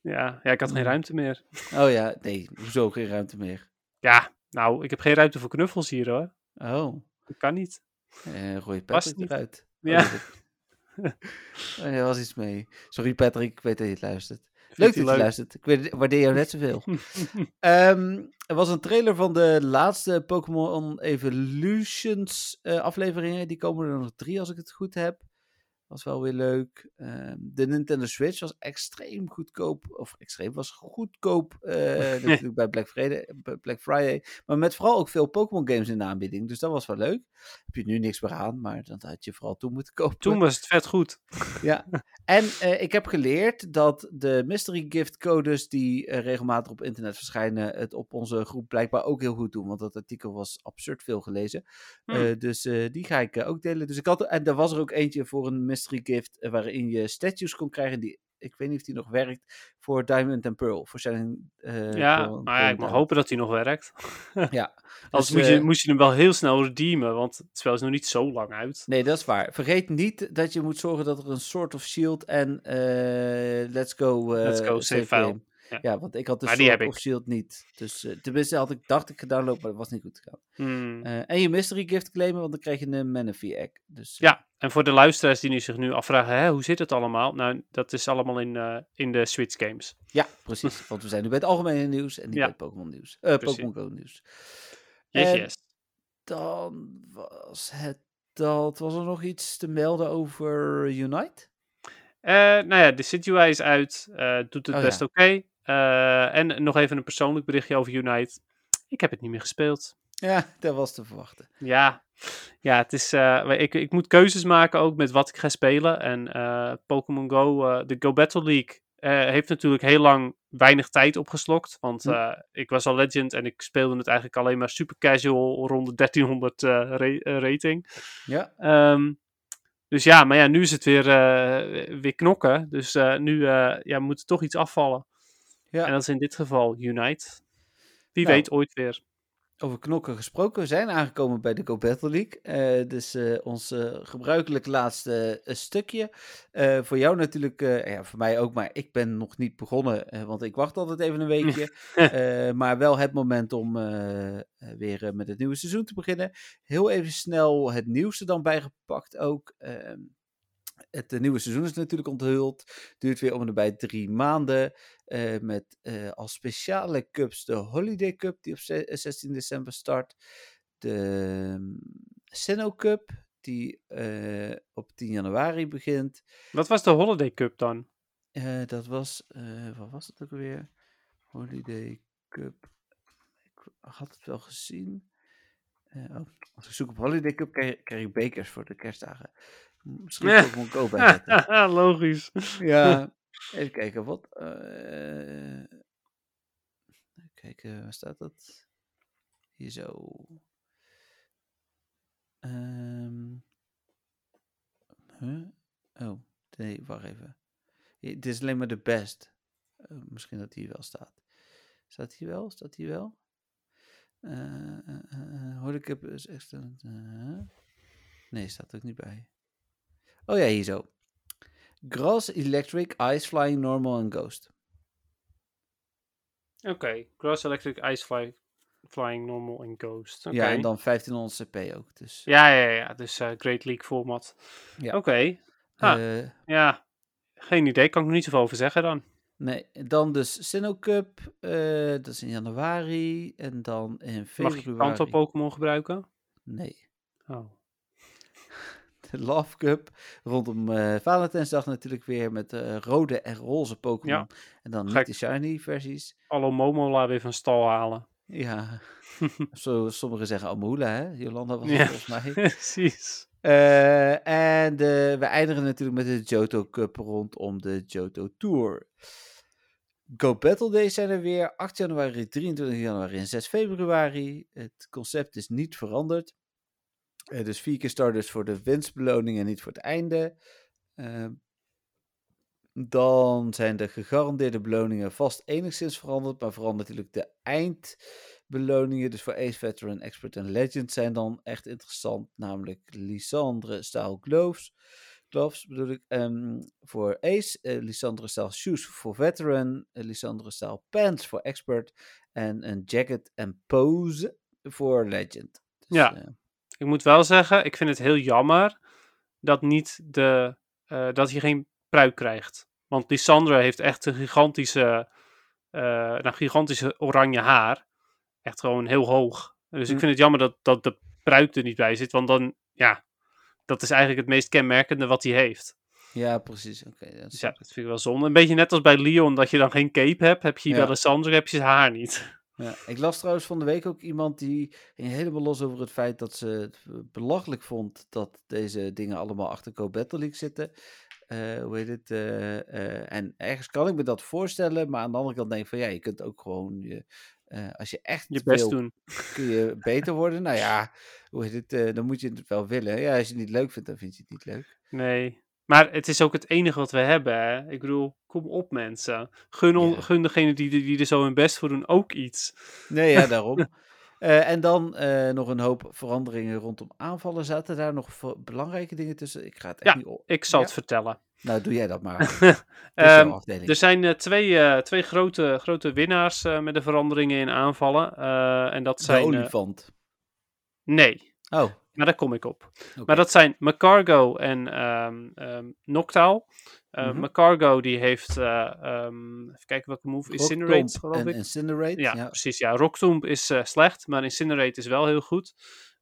ja, ja, ik had geen Hmm. ruimte meer. oh ja, nee. Hoezo geen ruimte meer? Ja, nou, ik heb geen ruimte voor knuffels hier hoor. Oh. Dat kan niet. Eh gooi niet. eruit. Ja. Oh, er was iets mee. Sorry Patrick, ik weet dat je het luistert. Vindt Leuk dat je luistert. Ik waardeer jou net zoveel. Ehm, er was een trailer van de laatste Pokémon Evolutions eh, afleveringen. Die komen er nog drie als ik het goed heb. Was wel weer leuk. Ehm, de Nintendo Switch was extreem goedkoop. Of extreem, was goedkoop. eh, natuurlijk bij Black Friday, Black Friday. Maar met vooral ook veel Pokémon games in de aanbieding. Dus dat was wel leuk. Heb je nu niks meer aan, maar dat had je vooral toen moeten kopen. Toen was het vet goed. Ja, en eh, ik heb geleerd dat de mystery gift codes die eh, regelmatig op internet verschijnen, het op onze groep blijkbaar ook heel goed doen. Want dat artikel was absurd veel gelezen. Hm. Eh, dus die ga ik ook delen. Dus ik had, en er was er ook eentje voor een mystery gift eh, waarin je statues kon krijgen die, ik weet niet of die nog werkt, voor Diamond and Pearl. Voor zijn, eh, Ja, Pearl- maar ja, ik mag hopen dat hij nog werkt. Ja. Anders Dus, moet, je, eh, moest je hem wel heel snel redeemen, want het spel is nog niet zo lang uit. Nee, dat is waar. Vergeet niet dat je moet zorgen dat er een Sword of Shield en Let's Go, Let's Go save file. Ja. Ja. want ik had de Maar die Sword of. Shield niet. Dus tenminste had ik, dacht ik gedownload, maar dat was niet goed gegaan. Hmm. En je mystery gift claimen, want dan krijg je een Manaphy egg. Dus, Ja, en voor de luisteraars die nu zich nu afvragen, hè, hoe zit het allemaal? Nou, dat is allemaal in, eh, in de Switch games. ja, precies. want we zijn nu bij het algemene nieuws en niet Ja. bij het Pokémon nieuws. Precies. Pokémon Go nieuws. Yes, En- yes. Dan was het dat. Was er nog iets te melden over Unite? Eh, nou ja, de Situa is uit, doet het Oh, best ja. oké. Eh, en nog even een persoonlijk berichtje over Unite. Ik heb het niet meer gespeeld. Ja, dat was te verwachten. Ja, ja het is, eh, ik, ik moet keuzes maken ook met wat ik ga spelen. En eh, Pokémon Go, eh, de Go Battle League, heeft natuurlijk heel lang weinig tijd opgeslokt. Want Hm. ik was al Legend en ik speelde het eigenlijk alleen maar super casual rond de 1300 eh, ra- eh, rating. Ja, Ehm, dus ja, maar ja, nu is het weer, weer knokken. Dus nu ja, moet er toch iets afvallen. ja. En dat is in dit geval Unite. Wie Nou, weet ooit weer. Over knokken gesproken, we zijn aangekomen bij de Go Battle League. Eh, dus eh, ons eh, gebruikelijk laatste stukje. Voor jou natuurlijk, ja, voor mij ook, maar ik ben nog niet begonnen, want ik wacht altijd even een weekje. Maar wel het moment om weer met het nieuwe seizoen te beginnen. Heel even snel het nieuwste dan bijgepakt ook. Het eh, nieuwe seizoen is natuurlijk onthuld. Duurt weer om en nabij drie maanden. eh, met eh, als speciale cups de Holiday Cup, die op ze- 16 december start. De um, Sinnoh Cup, die op 10 januari begint. Wat was de Holiday Cup dan? Dat was, wat was het ook alweer? Holiday Cup. Ik had het wel gezien. Oh, als ik zoek op Holiday Cup, krijg, krijg ik bekers voor de kerstdagen. Misschien Ja. moet ik ook bijzetten. Logisch. Ja, even kijken, wat... eh, kijken, waar staat dat? Hier zo. Ehm huh? Oh, nee, wacht even. Dit is alleen maar de best. Eh, misschien dat hier wel staat. Staat hier wel? Staat hier wel? Eh, hoorde ik heb is excellent. eh, nee, staat ook niet bij. Oh ja, hier zo. Grass, Electric, Ice Flying, Normal en Ghost. Oké, Gross Electric, Ice Fly, Flying Normal en Ghost. Ja, en dan 1500 CP ook. Dus, Ja, ja, ja. Dus eh, Great League format. Ja. Oké. ah. eh, Ja, geen idee. Kan ik nog niet zoveel over zeggen dan. nee, dan dus Sinnoh Cup. eh, dat is in januari. En dan in Mag je februari. Kanto Pokémon gebruiken? Nee. Oh. De Love Cup. Rondom eh Valentijnsdag natuurlijk weer met eh, rode en roze Pokémon. En dan niet Gek. de shiny versies. Alle Momola weer van stal halen. Ja. Zo, sommigen zeggen Amula, hè? Jolanda was het Ja. volgens mij. Precies. Eh, en de, we eindigen natuurlijk met de Johto Cup rondom de Johto Tour. Go Battle Days zijn er weer. 8 januari, 23 januari en 6 februari. Het concept is niet veranderd. Eh, dus vier keer starters voor de winstbeloning en niet voor het einde. Eh, dan zijn de gegarandeerde beloningen vast enigszins veranderd. Maar vooral natuurlijk de eindbeloningen. Dus voor Ace Veteran, Expert en Legend zijn dan echt interessant. Namelijk Lisandre Style Gloves. Gloves bedoel ik. ehm, voor Ace, eh, Lisandre Style Shoes voor Veteran. eh, Lisandre Style Pants voor Expert. En een Jacket en Pose voor Legend. Dus, Ja. Ik moet wel zeggen, ik vind het heel jammer dat, niet de, eh, dat je geen pruik krijgt. Want Lissandra heeft echt een gigantische, eh nou, gigantische oranje haar. Echt gewoon heel hoog. Dus ik Hm. vind het jammer dat, dat de pruik er niet bij zit. Want dan, ja, dat is eigenlijk het meest kenmerkende wat hij heeft. ja, precies. Oké, dat Dus ja, dat vind ik wel zonde. Een beetje net als bij Leon, dat je dan geen cape hebt. Heb je Ja. bij Lissandra, heb je zijn haar niet. Ja, ik las trouwens van de week ook iemand die ging helemaal los over het feit dat ze het belachelijk vond dat deze dingen allemaal achter Go Battle League zitten. Eh, hoe heet het? eh, eh, en ergens kan ik me dat voorstellen, maar aan de andere kant denk ik van ja, je kunt ook gewoon je, als je echt Je best wil, doen. kun je beter worden. Nou ja, hoe heet het? dan moet je het wel willen. Ja, als je het niet leuk vindt, dan vind je het niet leuk. Nee. Maar het is ook het enige wat we hebben. Hè? Ik bedoel, kom op mensen. Gun, on- Ja. gun degene die, die er zo hun best voor doen ook iets. Nee, ja, daarom. Eh, en dan eh, nog een hoop veranderingen rondom aanvallen. Zaten daar nog belangrijke dingen tussen? Ik ga het echt Ja, niet op. Ik zal Ja? het vertellen. Nou, doe jij dat maar. Ehm, er zijn eh, twee, twee grote, grote winnaars met de veranderingen in aanvallen. En dat de zijn... eh, olifant. nee, Oh, maar daar kom ik op. Maar dat zijn Macargo en ehm Noctowl. Eh, Mhm. Macargo die heeft... eh, ehm, even kijken welke move. Incinerate, Rocktomb geloof en ik. Incinerate. Ja, Ja, precies. Ja, Rocktomb is eh, slecht, maar Incinerate is wel heel goed.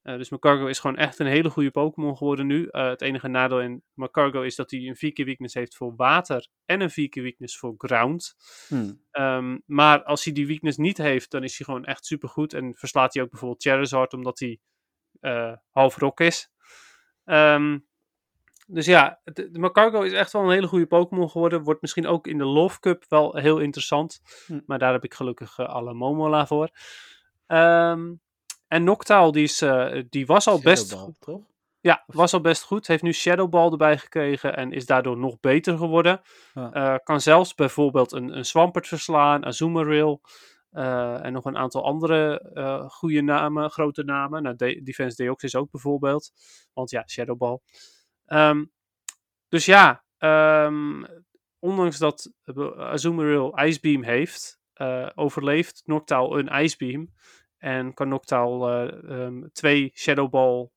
Eh, dus Macargo is gewoon echt een hele goede Pokémon geworden nu. Eh, het enige nadeel in Macargo is dat hij een 4 keer weakness heeft voor water en een 4 keer weakness voor ground. Hm. Ehm, maar als hij die weakness niet heeft, dan is hij gewoon echt supergoed. En verslaat hij ook bijvoorbeeld Charizard, omdat hij eh, half rock is. Ehm, dus ja, de, de Macargo is echt wel een hele goede Pokémon geworden. Wordt misschien ook in de Love Cup wel heel interessant. Hm. Maar daar heb ik gelukkig eh, alle Momola voor. Ehm, en Noctowl, die, is, eh, die was al best Shadowball, goed. toch? Ja, was al best goed. Heeft nu Shadow Ball erbij gekregen en is daardoor nog beter geworden. Ja. Eh, kan zelfs bijvoorbeeld een, een Swampert verslaan, Azumarill eh en nog een aantal andere eh goede namen, grote namen. Nou, De- Defense Deoxys ook bijvoorbeeld. Want ja, Shadow Ball. Ehm, dus ja, ehm, ondanks dat eh, Azumarill Icebeam heeft, overleeft Noctowl een Icebeam. En kan Noctowl ehm, twee Shadow Ball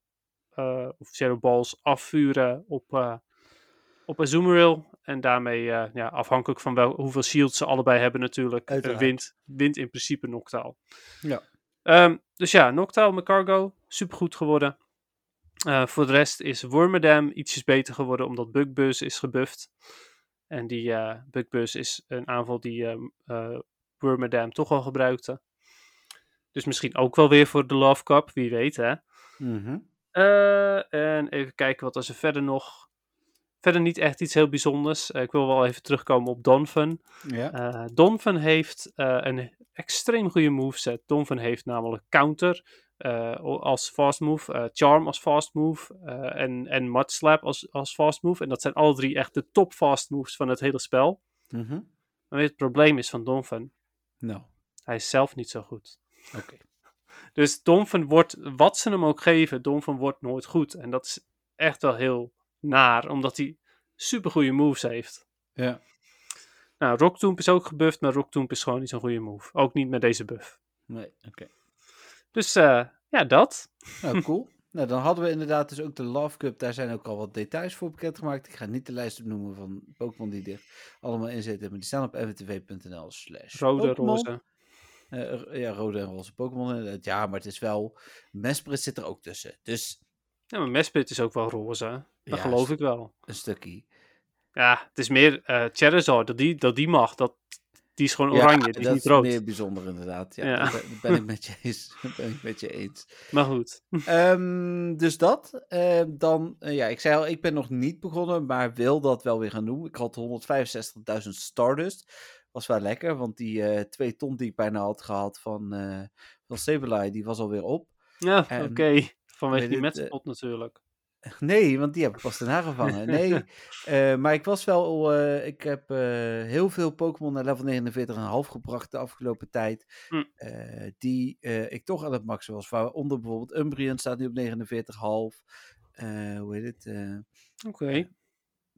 eh, of Shadow Balls afvuren op, op Azumarill. En daarmee, eh, ja, afhankelijk van wel, hoeveel shields ze allebei hebben natuurlijk, Uiteraard. wint, wint in principe Noctowl. Ja. Ehm, dus ja, Noctowl met Cargo, supergoed geworden. Eh, voor de rest is Wormadam ietsjes beter geworden, omdat Bugbuzz is gebufft. En die Bugbuzz is een aanval die ehm eh, Wormadam toch al gebruikte. Dus misschien ook wel weer voor de Love Cup, wie weet hè. Mhm. En even kijken wat er verder nog. Verder niet echt iets heel bijzonders. Eh, ik wil wel even terugkomen op Donphan. Ja. Eh Donphan heeft eh, een extreem goede moveset. Donphan heeft namelijk Counter als fast move, Charm als fast move en, en Mud Slap als, als fast move. En dat zijn alle drie echt de top fast moves van het hele spel. Mhm. Maar het probleem is van Donphan? Nou, Hij is zelf niet zo goed. oké. Dus Donphan wordt, wat ze hem ook geven, Donphan wordt nooit goed. En dat is echt wel heel naar, omdat hij super goede moves heeft. Ja. Nou, Rocktomb is ook gebufft, maar Rocktomb is gewoon niet zo'n goede move. Ook niet met deze buff. Nee, oké. Dus eh, ja, dat. Nou, cool. nou, dan hadden we inderdaad dus ook de Love Cup. Daar zijn ook al wat details voor bekendgemaakt. Ik ga niet de lijst opnoemen van Pokémon die er allemaal in zitten. Maar die staan op mwtv.nl slash Rode, roze. Eh, ja, rode en roze Pokémon. Ja, maar het is wel... Mesprit zit er ook tussen. Dus Ja, maar Mesprit is ook wel roze. Dat Ja, geloof ik wel. een stukje. Ja, het is meer eh Charizard, dat die, dat die mag. Dat, die is gewoon Ja, oranje, die is dat niet is rood. meer bijzonder inderdaad. Ja, Ja. Dat ben- ik met je eens. Ben ik met je eens. Maar goed. Ehm, dus dat. Ehm, dan, eh, ja, ik zei al, ik ben nog niet begonnen, maar wil dat wel weer gaan doen. Ik had 165.000 Stardust. Was wel lekker, want die eh twee ton die ik bijna had gehad van, eh van Sableye, die was alweer op. Ja, oké. Vanwege die metspot natuurlijk. Nee, want die heb ik pas daarna gevangen. Nee, eh, maar ik was wel, eh, ik heb eh, heel veel Pokémon naar level 49,5 gebracht de afgelopen tijd. Hm. Die ik toch aan het maxen was. Waaronder bijvoorbeeld Umbreon staat nu op 49,5. Eh hoe heet het? Oké.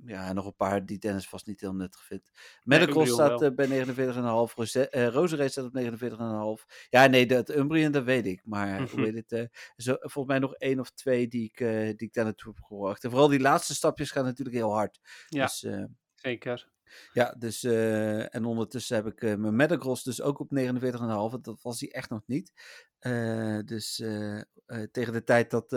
Ja, en nog een paar die Dennis vast niet heel nuttig vindt. Nee, Umbreon staat eh, bij 49,5. Rose- Roserade staat op 49,5. Ja, nee, dat Umbreon, dat weet ik. Maar Mhm. hoe heet het? eh, zo, volgens mij nog één of twee die ik, eh, die ik daar naartoe heb gebracht. En vooral die laatste stapjes gaan natuurlijk heel hard. Ja. Dus, Zeker. ja, dus, en ondertussen heb ik mijn Metagross dus ook op 49,5. want Dat was hij echt nog niet. Eh, dus eh, eh, tegen de tijd dat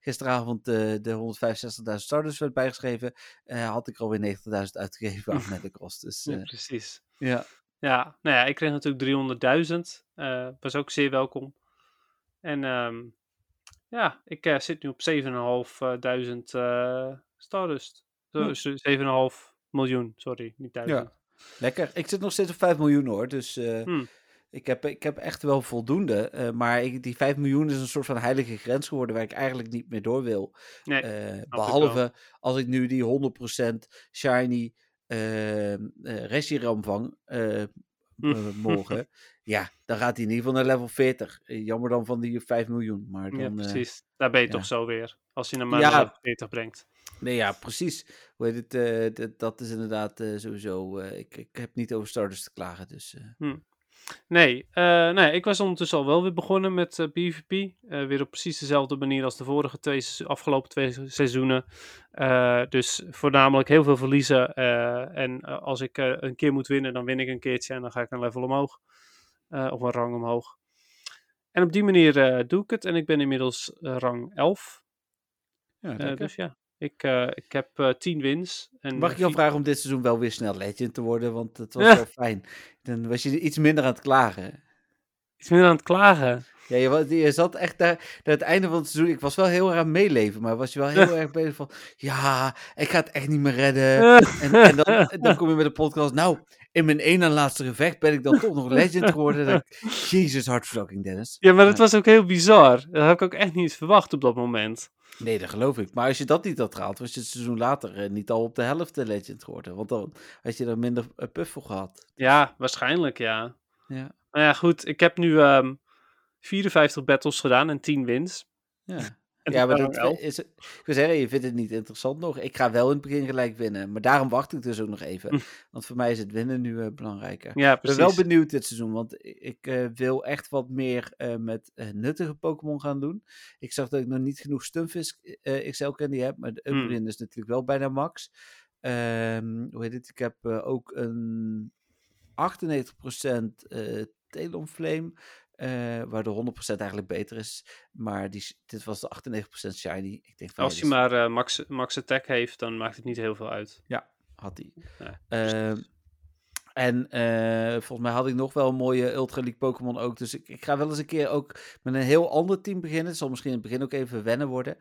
gisteravond de 165.000 starters werd bijgeschreven, had ik er alweer 90.000 uitgegeven aan Metagross. Dus Ja, precies. ja, Ja, nou ja, ik kreeg natuurlijk 300.000. eh was ook zeer welkom. En ehm, ja, ik zit nu op 7.500 eh Stardust. Zo, Hm. zo, 7,5 miljoen, sorry, niet duizend. ja, lekker. Ik zit nog steeds op 5 miljoen hoor. Dus Hm. Ik, heb, ik heb echt wel voldoende. eh, maar ik, die 5 miljoen is een soort van heilige grens geworden waar ik eigenlijk niet meer door wil. Nee, Eh, behalve als ik nu die 100% shiny uh, Reshiram vang Hm. morgen. ja, dan gaat hij in ieder geval naar level 40. Eh, jammer dan van die 5 miljoen. Maar dan, ja, precies. Daar ben je ja. toch zo weer. Als je hem maar Ja. naar level 40 brengt. nee, ja, precies. Hoe heet het? dat- dat is inderdaad sowieso. ik, ik heb niet over starters te klagen. Dus eh, Nee, eh, nee, ik was ondertussen al wel weer begonnen met eh, PvP. Eh, weer op precies dezelfde manier als de vorige twee, afgelopen twee se- seizoenen. Dus voornamelijk heel veel verliezen. en als ik een keer moet winnen, dan win ik een keertje en dan ga ik een level omhoog. Of een rang omhoog. En op die manier doe ik het. En ik ben inmiddels rang 11. ja, dus ja, ik, eh, ik heb eh 10 wins. En, Mag eh, ik jou vier- vragen om dit seizoen wel weer snel legend te worden? Want het was Ja. wel fijn. Dan was je iets minder aan het klagen. iets minder aan het klagen. Ja, je, je zat echt daar, naar het einde van het seizoen. Ik was wel heel erg aan meeleven, maar was je wel heel erg bezig van. Ja, ik ga het echt niet meer redden. En, en dan, dan kom je met de podcast. Nou, in mijn één na laatste gevecht ben ik dan toch nog legend geworden. Dan Jezus, hartverlakking, Dennis. Ja, maar dat was ook heel bizar. Dat heb ik ook echt niet verwacht op dat moment. Nee, dat geloof ik. Maar als je dat niet had gehaald, was je het seizoen later eh, niet al op de helft de legend geworden. Want dan had je er minder eh, puff voor gehad. Ja, waarschijnlijk ja. Ja, Nou ja, goed. Ik heb nu ehm 54 battles gedaan en 10 wins. ja. Ja, maar dat rang 11. is, ik wil zeggen, je vindt het niet interessant nog. Ik ga wel in het begin gelijk winnen. Maar daarom wacht ik dus ook nog even. Hm. Want voor mij is het winnen nu eh, belangrijker. Ja, Ik ben precies. wel benieuwd dit seizoen, want ik eh, wil echt wat meer eh, met nuttige Pokémon gaan doen. Ik zag dat ik nog niet genoeg Stunfisk XL Candy heb, maar de Hmm. Umbreon is natuurlijk wel bijna max. Ehm, hoe heet het? Ik heb ook een 98% eh Talonflame, eh waardoor 100% eigenlijk beter is. Maar die, dit was de 98% shiny. Ik denk van, Als ja, hij maar eh, max, max attack heeft, dan maakt het niet heel veel uit. had hij. Ja, Ehm, en eh, volgens mij had ik nog wel een mooie Ultra League Pokémon ook. Dus ik, ik ga wel eens een keer ook met een heel ander team beginnen. Het zal misschien in het begin ook even wennen worden.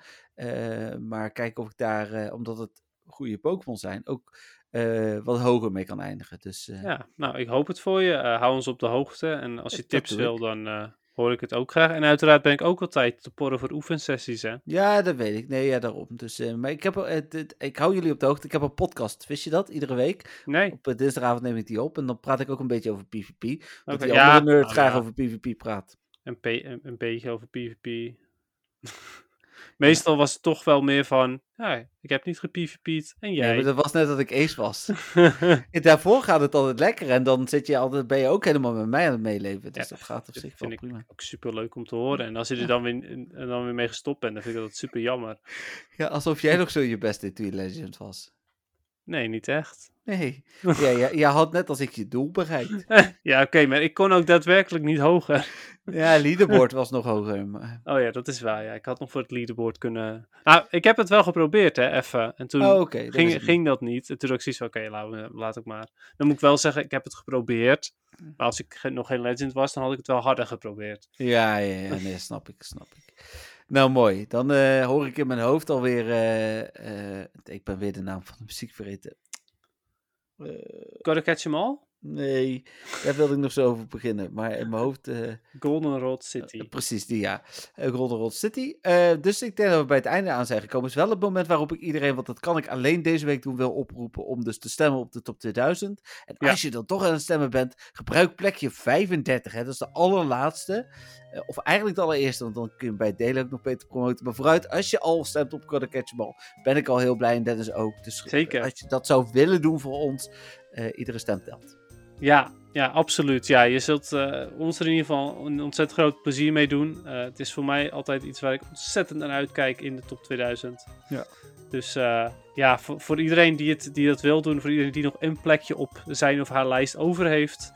Maar kijken of ik daar, omdat het goede Pokémon zijn, ook eh, wat hoger mee kan eindigen. Dus eh, Ja, nou, ik hoop het voor je. Eh, hou ons op de hoogte. En als je tips wil, dan hoor ik het ook graag. En uiteraard ben ik ook altijd te porren voor oefensessies, hè. Ja, dat weet ik. Nee, ja, daarom. Dus, maar ik, heb, het, ik hou jullie op de hoogte. Ik heb een podcast, wist je dat? Iedere week. Nee, Op dinsdagavond neem ik die op. En dan praat ik ook een beetje over PvP. Dat die ja, andere nerd nou graag ja. over PvP praat. een beetje over PvP. Meestal was het toch wel meer van, ja, ik heb niet gepvp'd en Ja, jij. maar dat was net dat ik ace was. Daarvoor gaat het altijd lekker. En dan zit je altijd, ben je ook helemaal met mij aan het meeleven. Dus Ja, dat gaat op zich wel vind ik prima. ook super leuk om te horen. En als je er Ja. dan weer, en dan weer mee gestopt bent, dan vind ik dat super jammer. Ja, alsof jij nog zo je beste in Tweet Legends was. Nee, niet echt. Nee. Ja, ja, je had net als ik je doel bereikt. ja, oké, maar ik kon ook daadwerkelijk niet hoger. Ja, leaderboard was nog hoger. Maar... Oh ja, dat is waar. Ja. Ik had nog voor het leaderboard kunnen. Nou, ik heb het wel geprobeerd, hè, even. En toen Oh, dat ging, dat niet. En toen had ik zoiets van, oké, laat, laat ik maar. Dan moet ik wel zeggen, ik heb het geprobeerd. Maar als ik nog geen legend was, dan had ik het wel harder geprobeerd. Ja, ja, ja, nee, snap ik, snap ik. Nou, mooi. Dan eh, hoor ik in mijn hoofd alweer... eh ik ben weer de naam van de muziek vergeten. Gotta catch 'em all? nee, daar wilde ik nog zo over beginnen. Maar in mijn hoofd... eh, Goldenrod City. Precies, die ja. Uh, Golden Rod City. Dus ik denk dat we bij het einde aan zijn gekomen. Het is wel het moment waarop ik iedereen, want dat kan ik alleen deze week doen, wil oproepen om dus te stemmen op de top 2000. En Ja. als je dan toch aan het stemmen bent, gebruik plekje 35. Hè? Dat is de allerlaatste. Eh, of eigenlijk de allereerste, want dan kun je bij het delen ook nog beter promoten. Maar vooruit, als je al stemt op Gotta Catch 'em All, ben ik al heel blij en Dennis ook. Dus Zeker. als je dat zou willen doen voor ons, eh, iedere stem telt. Ja, ja, absoluut. Ja, je zult eh, ons er in ieder geval een ontzettend groot plezier mee doen. Eh, het is voor mij altijd iets waar ik ontzettend naar uitkijk in de top 2000. Ja. Dus eh, ja, voor, voor iedereen die, het, die dat wil doen, voor iedereen die nog een plekje op zijn of haar lijst over heeft,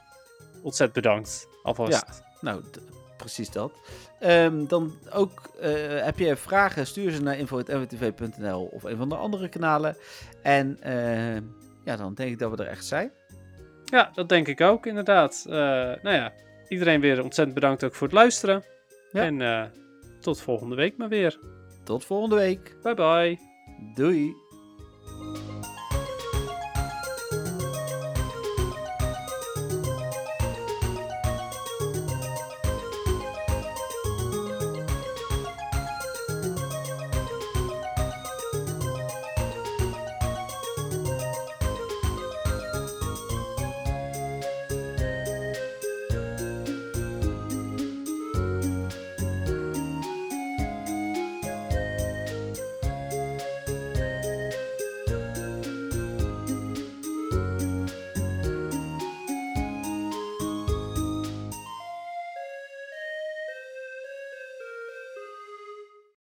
ontzettend bedankt. Alvast. Nou, d- precies dat. Ehm, dan ook, eh, heb je vragen, stuur ze naar info.mwtv.nl of een van de andere kanalen. En eh, ja, dan denk ik dat we er echt zijn. Ja, dat denk ik ook, inderdaad. Eh, nou ja, iedereen weer ontzettend bedankt ook voor het luisteren. Ja. En tot volgende week maar weer. Tot volgende week. Bye bye. Doei.